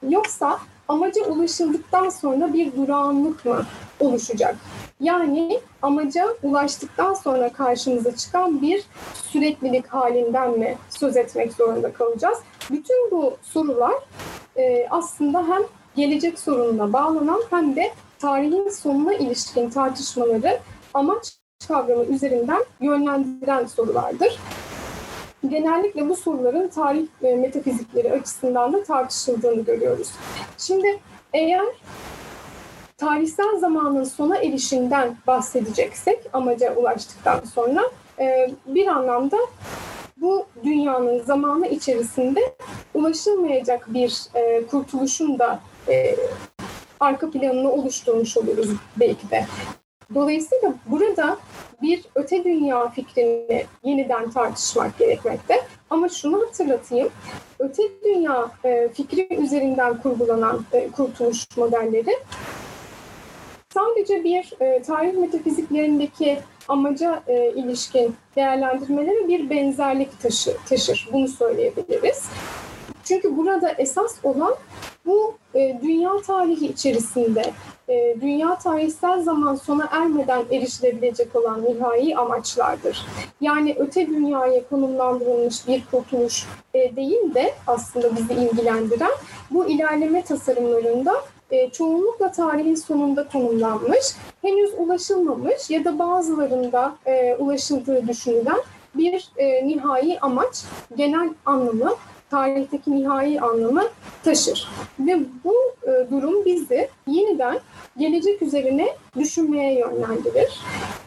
Yoksa amaca ulaşıldıktan sonra bir durağanlık mı oluşacak? Yani amaca ulaştıktan sonra karşımıza çıkan bir süreklilik halinden mi söz etmek zorunda kalacağız? Bütün bu sorular e, aslında hem gelecek sorununa bağlanan hem de tarihin sonuna ilişkin tartışmaları amaç kavramı üzerinden yönlendiren sorulardır. Genellikle bu soruların tarih ve metafizikleri açısından da tartışıldığını görüyoruz. Şimdi eğer tarihsel zamanın sona erişinden bahsedeceksek amaca ulaştıktan sonra e, bir anlamda bu dünyanın zamanı içerisinde ulaşılmayacak bir e, kurtuluşun da e, arka planını oluşturmuş oluruz belki de. Dolayısıyla burada bir öte dünya fikrini yeniden tartışmak gerekmekte. Ama şunu hatırlatayım, öte dünya e, fikri üzerinden kurgulanan e, kurtuluş modelleri sadece bir e, tarih metafiziklerindeki amaca e, ilişkin değerlendirmeleri bir benzerlik taşı, taşır. Bunu söyleyebiliriz. Çünkü burada esas olan bu e, dünya tarihi içerisinde e, dünya tarihsel zaman sona ermeden erişilebilecek olan nihai amaçlardır. Yani öte dünyaya konumlandırılmış bir kurtuluş e, değil de aslında bizi ilgilendiren bu ilerleme tasarımlarında e, çoğunlukla tarihin sonunda konumlanmış, henüz ulaşılmamış ya da bazılarında e, ulaşıldığı düşünülen bir e, nihai amaç, genel anlamı tarihteki nihai anlamı taşır. Ve bu durum bizi yeniden gelecek üzerine düşünmeye yönlendirir.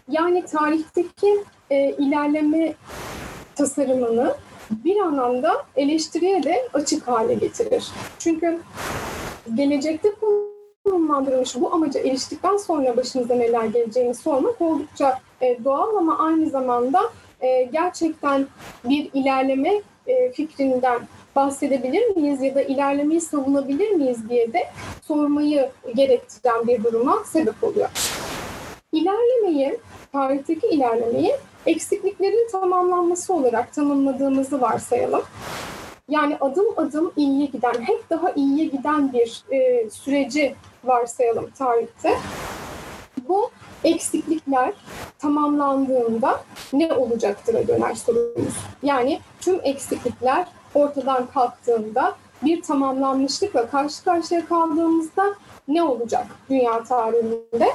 Yani tarihteki e, ilerleme tasarımını bir anlamda eleştiriye de açık hale getirir. Çünkü gelecekte konumlandırılmış bu amaca eriştikten sonra başınıza neler geleceğini sormak oldukça e, doğal ama aynı zamanda e, gerçekten bir ilerleme e, fikrinden bahsedebilir miyiz ya da ilerlemeyi savunabilir miyiz diye de sormayı gerektiren bir duruma sebep oluyor. İlerlemeyi, tarihteki ilerlemeyi eksikliklerin tamamlanması olarak tanımladığımızı varsayalım. Yani adım adım iyiye giden, hep daha iyiye giden bir e, süreci varsayalım tarihte. Bu eksiklikler tamamlandığında ne olacaktır döner sorumuz. Yani tüm eksiklikler ortadan kalktığında bir tamamlanmışlıkla karşı karşıya kaldığımızda ne olacak dünya tarihinde?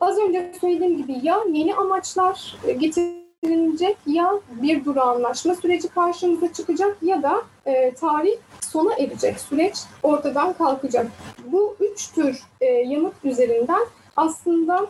Az önce söylediğim gibi ya yeni amaçlar getirilecek ya bir duru anlaşma süreci karşımıza çıkacak ya da e, tarih sona erecek, süreç ortadan kalkacak. Bu üç tür e, yanıt üzerinden aslında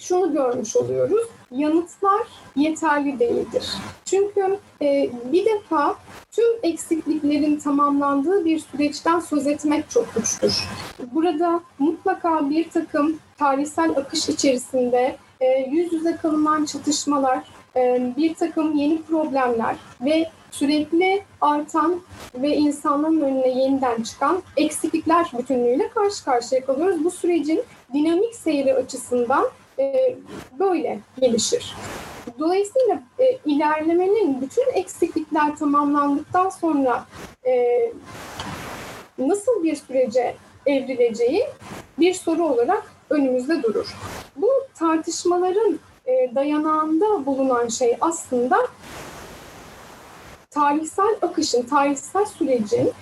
şunu görmüş oluyoruz. Yanıtlar yeterli değildir. Çünkü e, bir defa tüm eksikliklerin tamamlandığı bir süreçten söz etmek çok güçtür. Burada mutlaka bir takım tarihsel akış içerisinde e, yüz yüze kalınan çatışmalar, e, bir takım yeni problemler ve sürekli artan ve insanların önüne yeniden çıkan eksiklikler bütünlüğüyle karşı karşıya kalıyoruz. Bu sürecin dinamik seyri açısından e, böyle gelişir. Dolayısıyla e, ilerlemenin bütün eksiklikler tamamlandıktan sonra e, nasıl bir sürece evrileceği bir soru olarak önümüzde durur. Bu tartışmaların e, dayanağında bulunan şey aslında tarihsel akışın, tarihsel sürecin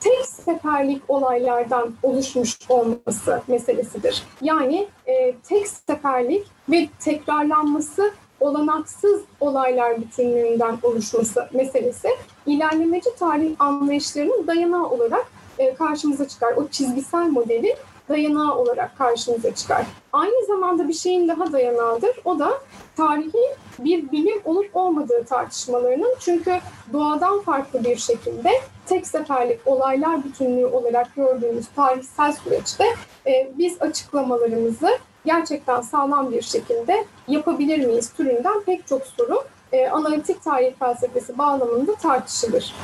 tek seferlik olaylardan oluşmuş olması meselesidir. Yani e, tek seferlik ve tekrarlanması olanaksız olaylar bütünlüğünden oluşması meselesi ilerlemeci tarih anlayışlarının dayanağı olarak e, karşımıza çıkar. O çizgisel modeli dayanağı olarak karşımıza çıkar. Aynı zamanda bir şeyin daha dayanağıdır. O da tarihi bir bilim olup olmadığı tartışmalarının çünkü doğadan farklı bir şekilde tek seferlik olaylar bütünlüğü olarak gördüğümüz tarihsel süreçte e, biz açıklamalarımızı gerçekten sağlam bir şekilde yapabilir miyiz türünden pek çok soru e, analitik tarih felsefesi bağlamında tartışılır.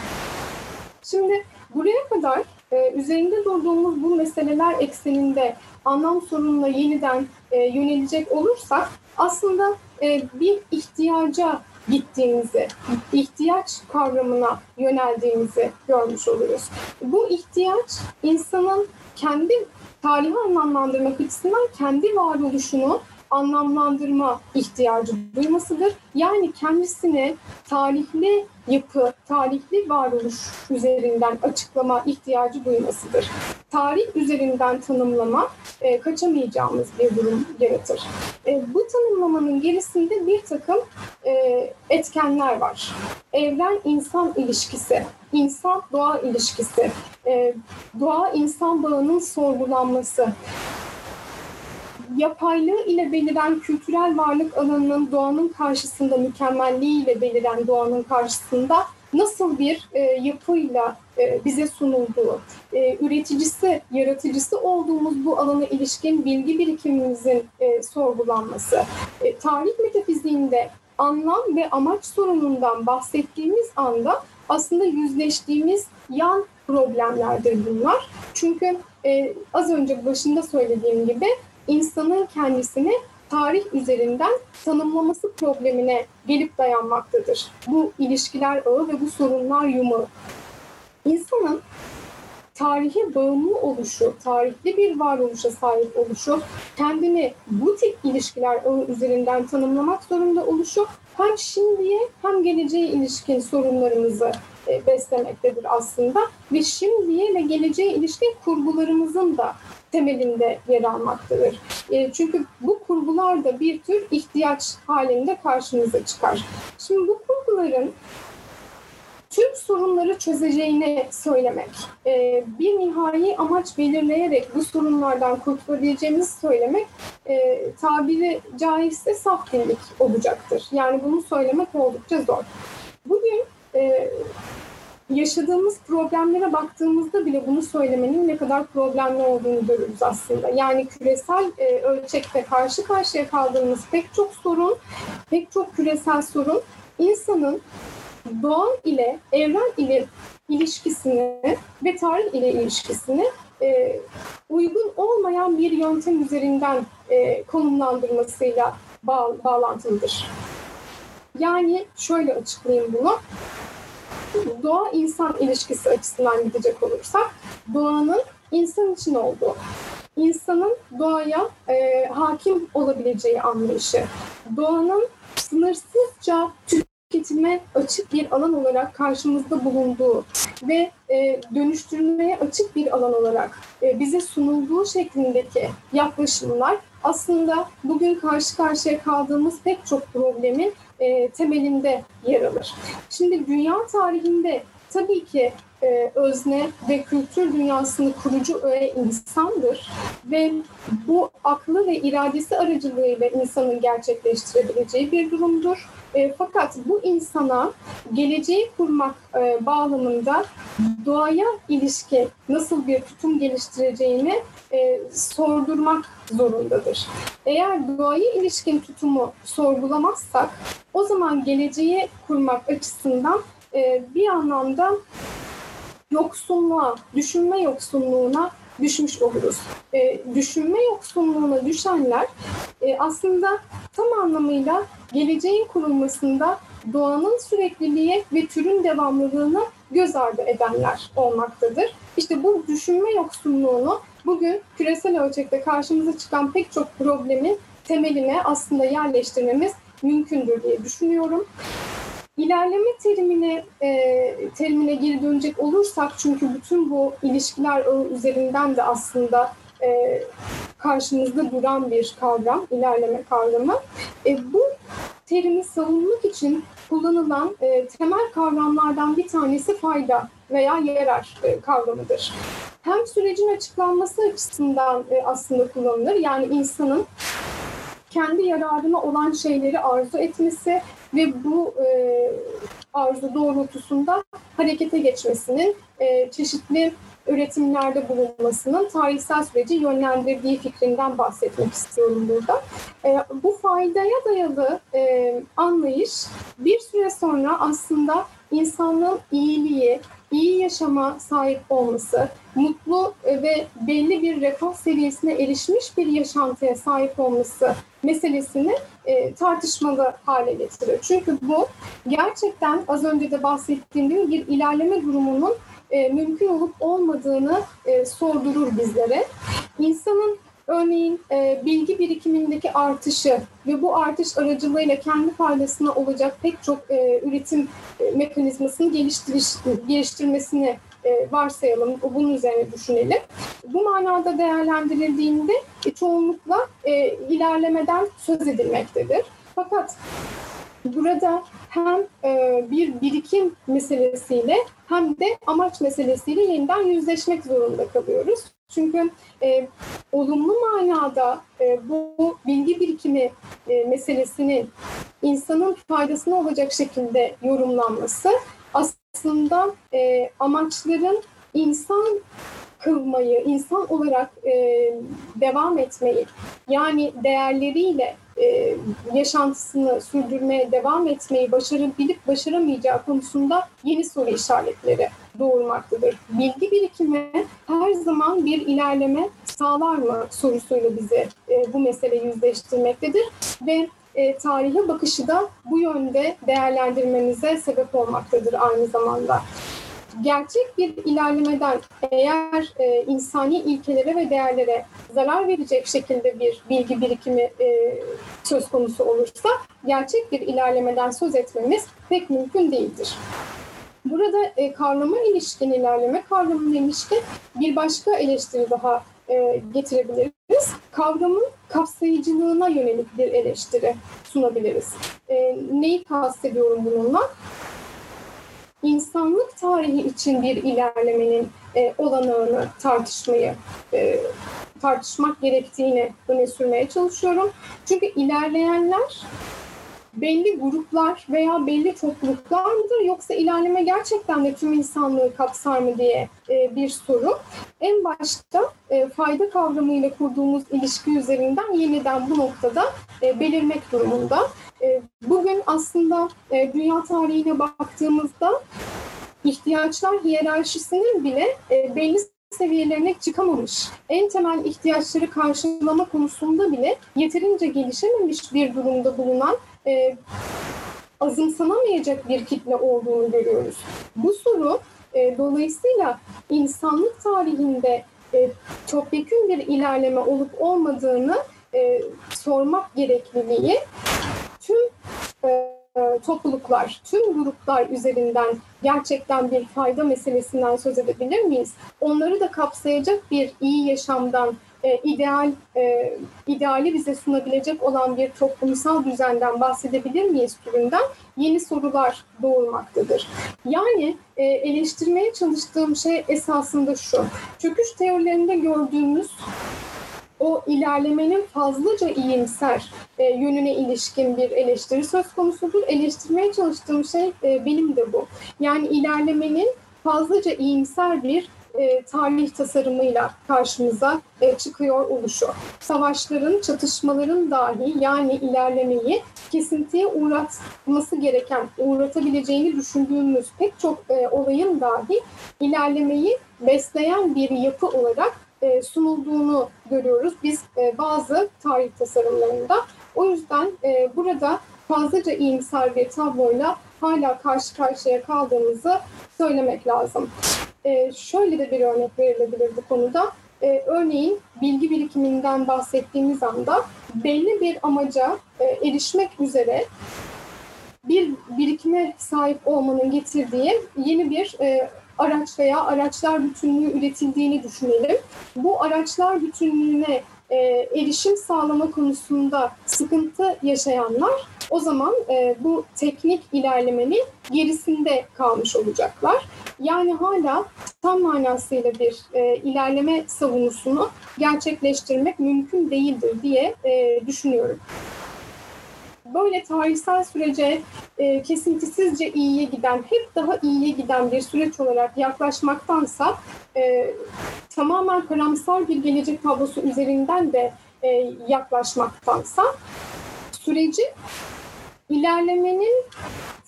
Şimdi buraya kadar e, üzerinde durduğumuz bu meseleler ekseninde anlam sorununa yeniden e, yönelecek olursak aslında e, bir ihtiyaca gittiğimizi, ihtiyaç kavramına yöneldiğimizi görmüş oluyoruz. Bu ihtiyaç insanın kendi tarihi anlamlandırmak açısından kendi varoluşunu anlamlandırma ihtiyacı duymasıdır. Yani kendisini tarihli yapı, tarihli varoluş üzerinden açıklama ihtiyacı duymasıdır. Tarih üzerinden tanımlama e, kaçamayacağımız bir durum yaratır. E, bu tanımlamanın gerisinde bir takım e, etkenler var. Evren-insan ilişkisi, insan-doğa ilişkisi, e, doğa-insan bağının sorgulanması, yapaylığı ile beliren kültürel varlık alanının doğanın karşısında mükemmelliği ile beliren doğanın karşısında nasıl bir e, yapıyla e, bize sunulduğu, e, üreticisi, yaratıcısı olduğumuz bu alana ilişkin bilgi birikimimizin e, sorgulanması, e, tarih metafiziğinde anlam ve amaç sorunundan bahsettiğimiz anda aslında yüzleştiğimiz yan problemlerdir bunlar. Çünkü e, az önce başında söylediğim gibi insanın kendisini tarih üzerinden tanımlaması problemine gelip dayanmaktadır. Bu ilişkiler ağı ve bu sorunlar yumağı. İnsanın tarihe bağımlı oluşu, tarihli bir varoluşa sahip oluşu, kendini bu tip ilişkiler ağı üzerinden tanımlamak zorunda oluşu hem şimdiye hem geleceğe ilişkin sorunlarımızı e, beslemektedir aslında ve şimdiye ve geleceğe ilişkin kurgularımızın da temelinde yer almaktadır. E, çünkü bu kurgular da bir tür ihtiyaç halinde karşımıza çıkar. Şimdi bu kurguların tüm sorunları çözeceğini söylemek, e, bir nihai amaç belirleyerek bu sorunlardan kurtulabileceğimizi söylemek tabiri caizse saf dillik olacaktır. Yani bunu söylemek oldukça zor. Bugün e, yaşadığımız problemlere baktığımızda bile bunu söylemenin ne kadar problemli olduğunu görürüz aslında. Yani küresel e, ölçekte karşı karşıya kaldığımız pek çok sorun, pek çok küresel sorun insanın doğa ile, evren ile ilişkisini ve tarih ile ilişkisini e, uygun olmayan bir yöntem üzerinden e, konumlandırmasıyla bağ, bağlantılıdır. Yani şöyle açıklayayım bunu. Doğa insan ilişkisi açısından gidecek olursak doğanın insan için olduğu, insanın doğaya e, hakim olabileceği anlayışı, doğanın sınırsızca tüketime açık bir alan olarak karşımızda bulunduğu ve e, dönüştürmeye açık bir alan olarak e, bize sunulduğu şeklindeki yaklaşımlar aslında bugün karşı karşıya kaldığımız pek çok problemin temelinde yer alır. Şimdi dünya tarihinde tabii ki e, özne ve kültür dünyasını kurucu öğe insandır ve bu aklı ve iradesi aracılığıyla insanın gerçekleştirebileceği bir durumdur. E, fakat bu insana geleceği kurmak e, bağlamında doğaya ilişki nasıl bir tutum geliştireceğini e, sordurmak zorundadır. Eğer doğaya ilişkin tutumu sorgulamazsak o zaman geleceği kurmak açısından e, bir anlamda yoksunluğa, düşünme yoksunluğuna düşmüş oluruz. E, düşünme yoksunluğuna düşenler e, aslında tam anlamıyla geleceğin kurulmasında doğanın sürekliliği ve türün devamlılığını göz ardı edenler olmaktadır. İşte bu düşünme yoksunluğunu bugün küresel ölçekte karşımıza çıkan pek çok problemin temeline aslında yerleştirmemiz mümkündür diye düşünüyorum. İlerleme terimine e, terimine geri dönecek olursak çünkü bütün bu ilişkiler üzerinden de aslında e, karşımızda duran bir kavram, ilerleme kavramı. E, bu terimi savunmak için kullanılan e, temel kavramlardan bir tanesi fayda veya yarar e, kavramıdır. Hem sürecin açıklanması açısından e, aslında kullanılır. Yani insanın kendi yararına olan şeyleri arzu etmesi ve bu e, arzu doğrultusunda harekete geçmesinin e, çeşitli üretimlerde bulunmasının tarihsel süreci yönlendirdiği fikrinden bahsetmek istiyorum burada. E, bu faydaya dayalı e, anlayış bir süre sonra aslında insanlığın iyiliği, iyi yaşama sahip olması, mutlu ve belli bir refah seviyesine erişmiş bir yaşantıya sahip olması meselesini e, tartışmalı hale getirir. Çünkü bu gerçekten az önce de bahsettiğim gibi bir ilerleme durumunun e, mümkün olup olmadığını e, sordurur bizlere. İnsanın örneğin e, bilgi birikimindeki artışı ve bu artış aracılığıyla kendi faydasına olacak pek çok e, üretim e, mekanizmasını geliştiriş, geliştirmesini e, varsayalım, bunun üzerine düşünelim. Bu manada değerlendirildiğinde e, çoğunlukla e, ilerlemeden söz edilmektedir. Fakat burada hem e, bir birikim meselesiyle hem de amaç meselesiyle yeniden yüzleşmek zorunda kalıyoruz. Çünkü e, olumlu manada e, bu bilgi birikimi e, meselesinin insanın faydasına olacak şekilde yorumlanması aslında e, amaçların insan kılmayı, insan olarak e, devam etmeyi, yani değerleriyle e, yaşantısını sürdürmeye devam etmeyi başarabilip başaramayacağı konusunda yeni soru işaretleri doğurmaktadır. Bilgi birikimi her zaman bir ilerleme sağlar mı sorusuyla bizi e, bu mesele yüzleştirmektedir ve e, tarihe bakışı da bu yönde değerlendirmemize sebep olmaktadır aynı zamanda gerçek bir ilerlemeden eğer e, insani ilkelere ve değerlere zarar verecek şekilde bir bilgi birikimi e, söz konusu olursa gerçek bir ilerlemeden söz etmemiz pek mümkün değildir. Burada e, kavrama ilişkin, ilerleme kavramına ilişkin bir başka eleştiri daha e, getirebiliriz. Kavramın kapsayıcılığına yönelik bir eleştiri sunabiliriz. E, neyi kastediyorum bununla? İnsanlık tarihi için bir ilerlemenin e, olanağını tartışmayı e, tartışmak gerektiğini öne sürmeye çalışıyorum. Çünkü ilerleyenler belli gruplar veya belli topluluklar mıdır yoksa ilerleme gerçekten de tüm insanlığı kapsar mı diye e, bir soru. En başta e, fayda kavramıyla kurduğumuz ilişki üzerinden yeniden bu noktada e, belirmek durumunda. E, bugün aslında dünya tarihine baktığımızda ihtiyaçlar hiyerarşisinin bile e, belli seviyelerine çıkamamış, en temel ihtiyaçları karşılama konusunda bile yeterince gelişememiş bir durumda bulunan e, azımsanamayacak bir kitle olduğunu görüyoruz. Bu soru e, dolayısıyla insanlık tarihinde e, topyekun bir ilerleme olup olmadığını e, sormak gerekliliği tüm e, topluluklar, tüm gruplar üzerinden gerçekten bir fayda meselesinden söz edebilir miyiz? Onları da kapsayacak bir iyi yaşamdan e, ideal e, ideali bize sunabilecek olan bir toplumsal düzenden bahsedebilir miyiz türünden yeni sorular doğurmaktadır. Yani e, eleştirmeye çalıştığım şey esasında şu. Çöküş teorilerinde gördüğümüz o ilerlemenin fazlaca iyimser e, yönüne ilişkin bir eleştiri söz konusudur. Eleştirmeye çalıştığım şey e, benim de bu. Yani ilerlemenin fazlaca iyimser bir e, tarih tasarımıyla karşımıza e, çıkıyor oluşu. Savaşların, çatışmaların dahi yani ilerlemeyi kesintiye uğratması gereken, uğratabileceğini düşündüğümüz pek çok e, olayın dahi ilerlemeyi besleyen bir yapı olarak e, sunulduğunu görüyoruz biz e, bazı tarih tasarımlarında. O yüzden e, burada fazlaca iyimser bir tabloyla hala karşı karşıya kaldığımızı söylemek lazım. E, şöyle de bir örnek verilebilir bu konuda. E, örneğin bilgi birikiminden bahsettiğimiz anda belli bir amaca e, erişmek üzere bir birikime sahip olmanın getirdiği yeni bir e, araç veya araçlar bütünlüğü üretildiğini düşünelim. Bu araçlar bütünlüğüne e, erişim sağlama konusunda sıkıntı yaşayanlar o zaman e, bu teknik ilerlemenin gerisinde kalmış olacaklar. Yani hala tam manasıyla bir e, ilerleme savunusunu gerçekleştirmek mümkün değildir diye e, düşünüyorum böyle tarihsel sürece e, kesintisizce iyiye giden, hep daha iyiye giden bir süreç olarak yaklaşmaktansa e, tamamen karamsar bir gelecek tablosu üzerinden de e, yaklaşmaktansa süreci ilerlemenin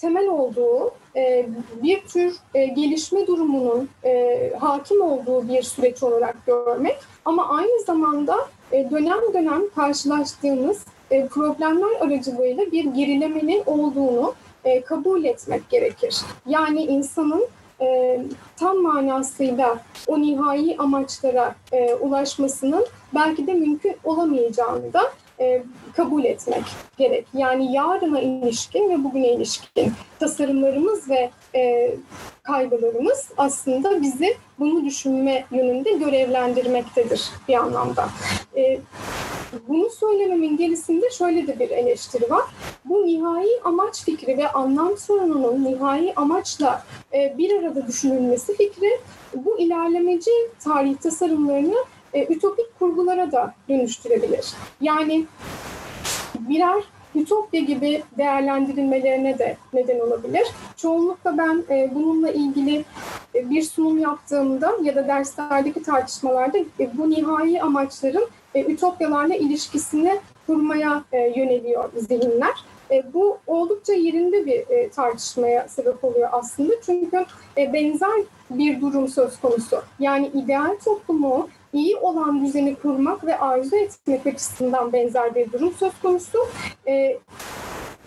temel olduğu e, bir tür e, gelişme durumunun e, hakim olduğu bir süreç olarak görmek ama aynı zamanda e, dönem dönem karşılaştığımız e, problemler aracılığıyla bir gerilemenin olduğunu e, kabul etmek gerekir. Yani insanın e, tam manasıyla o nihai amaçlara ulaşmasının belki de mümkün olamayacağını da kabul etmek gerek. Yani yarına ilişkin ve bugüne ilişkin tasarımlarımız ve kaygılarımız aslında bizi bunu düşünme yönünde görevlendirmektedir bir anlamda. Bunu söylememin gerisinde şöyle de bir eleştiri var. Bu nihai amaç fikri ve anlam sorununun nihai amaçla e, bir arada düşünülmesi fikri bu ilerlemeci tarih tasarımlarını e, ütopik kurgulara da dönüştürebilir. Yani birer ütopya gibi değerlendirilmelerine de neden olabilir. Çoğunlukla ben e, bununla ilgili bir sunum yaptığımda ya da derslerdeki tartışmalarda bu nihai amaçların e, ütopyalarla ilişkisini kurmaya e, yöneliyor zihinler. E, bu oldukça yerinde bir e, tartışmaya sebep oluyor aslında. Çünkü e, benzer bir durum söz konusu. Yani ideal toplumu iyi olan düzeni kurmak ve arzu etmek açısından benzer bir durum söz konusu. E,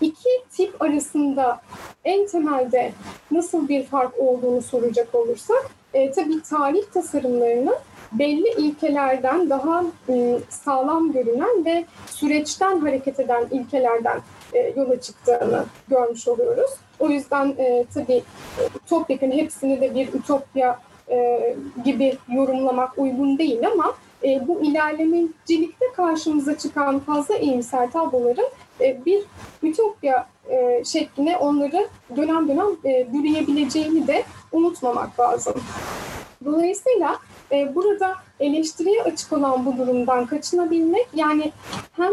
iki tip arasında en temelde nasıl bir fark olduğunu soracak olursak, e, tabii tarih tasarımlarının belli ilkelerden daha ıı, sağlam görünen ve süreçten hareket eden ilkelerden e, yola çıktığını görmüş oluyoruz. O yüzden e, tabii Ütopya'nın hepsini de bir ütopya e, gibi yorumlamak uygun değil ama e, bu ilerlemecilikte karşımıza çıkan fazla iyimser tabloların e, bir ütopya e, şekline onları dönem dönem e, bürüyebileceğini de unutmamak lazım. Dolayısıyla e, burada eleştiriye açık olan bu durumdan kaçınabilmek yani hem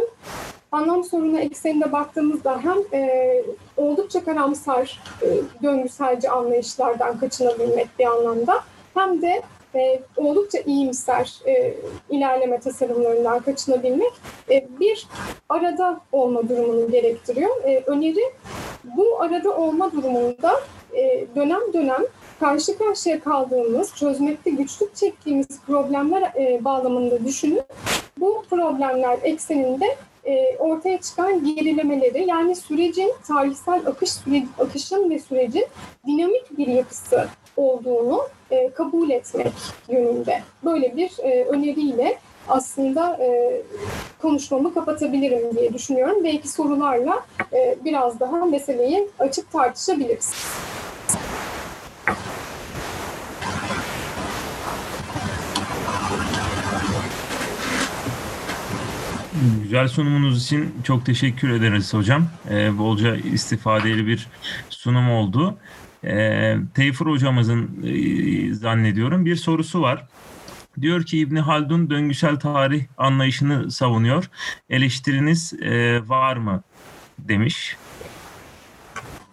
anlam sorunu ekseninde baktığımızda hem e, oldukça karamsar e, döngüselci anlayışlardan kaçınabilmek bir anlamda hem de e, oldukça iyimser e, ilerleme tasarımlarından kaçınabilmek e, bir arada olma durumunu gerektiriyor. E, öneri bu arada olma durumunda e, dönem dönem karşı karşıya kaldığımız, çözmekte güçlük çektiğimiz problemler e, bağlamında düşünüp bu problemler ekseninde e, ortaya çıkan gerilemeleri yani sürecin tarihsel akış süre, akışın ve sürecin dinamik bir yapısı olduğunu e, kabul etmek yönünde. Böyle bir e, öneriyle aslında e, konuşmamı kapatabilirim diye düşünüyorum. Belki sorularla e, biraz daha meseleyi açık tartışabiliriz. Güzel sunumunuz için çok teşekkür ederiz hocam. Ee, bolca istifadeli bir sunum oldu. Ee, Teyfur hocamızın e, zannediyorum bir sorusu var. Diyor ki İbni Haldun döngüsel tarih anlayışını savunuyor. Eleştiriniz e, var mı demiş.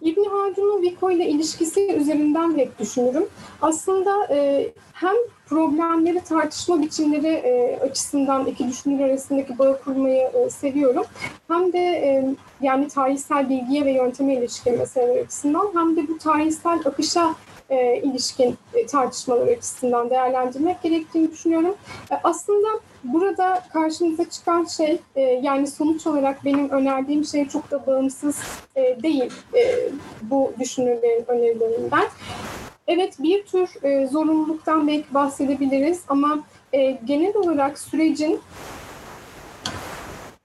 İbni Haldun'un Vico ile ilişkisi üzerinden hep düşünürüm. Aslında e, hem problemleri tartışma biçimleri e, açısından iki düşünür arasındaki bağı kurmayı e, seviyorum. Hem de e, yani tarihsel bilgiye ve yönteme ilişkin meseleler açısından hem de bu tarihsel akışa e, ilişkin e, tartışmalar açısından değerlendirmek gerektiğini düşünüyorum. E, aslında burada karşımıza çıkan şey e, yani sonuç olarak benim önerdiğim şey çok da bağımsız e, değil e, bu düşünürlerin önerilerinden. Evet bir tür e, zorunluluktan belki bahsedebiliriz ama e, genel olarak sürecin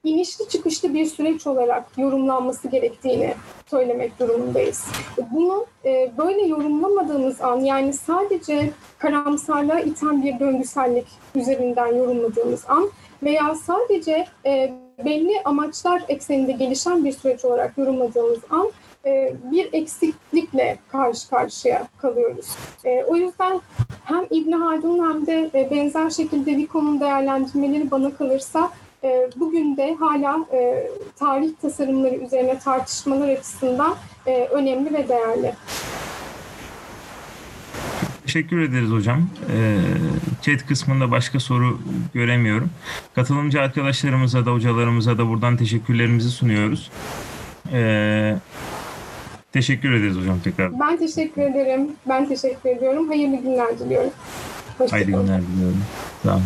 inişli çıkışlı bir süreç olarak yorumlanması gerektiğini söylemek durumundayız. Bunu e, böyle yorumlamadığımız an yani sadece karamsarlığa iten bir döngüsellik üzerinden yorumladığımız an veya sadece e, belli amaçlar ekseninde gelişen bir süreç olarak yorumladığımız an e, bir eksiklikle karşı karşıya kalıyoruz. O yüzden hem İbn Haldun hem de benzer şekilde Vico'nun değerlendirmeleri bana kalırsa bugün de hala tarih tasarımları üzerine tartışmalar açısından önemli ve değerli. Teşekkür ederiz hocam. Chat kısmında başka soru göremiyorum. Katılımcı arkadaşlarımıza da hocalarımıza da buradan teşekkürlerimizi sunuyoruz. Teşekkür ederiz hocam tekrar. Ben teşekkür ederim. Ben teşekkür ediyorum. Hayırlı günler diliyorum. Hoşçakalın. Hayırlı günler diliyorum. Sağ olun.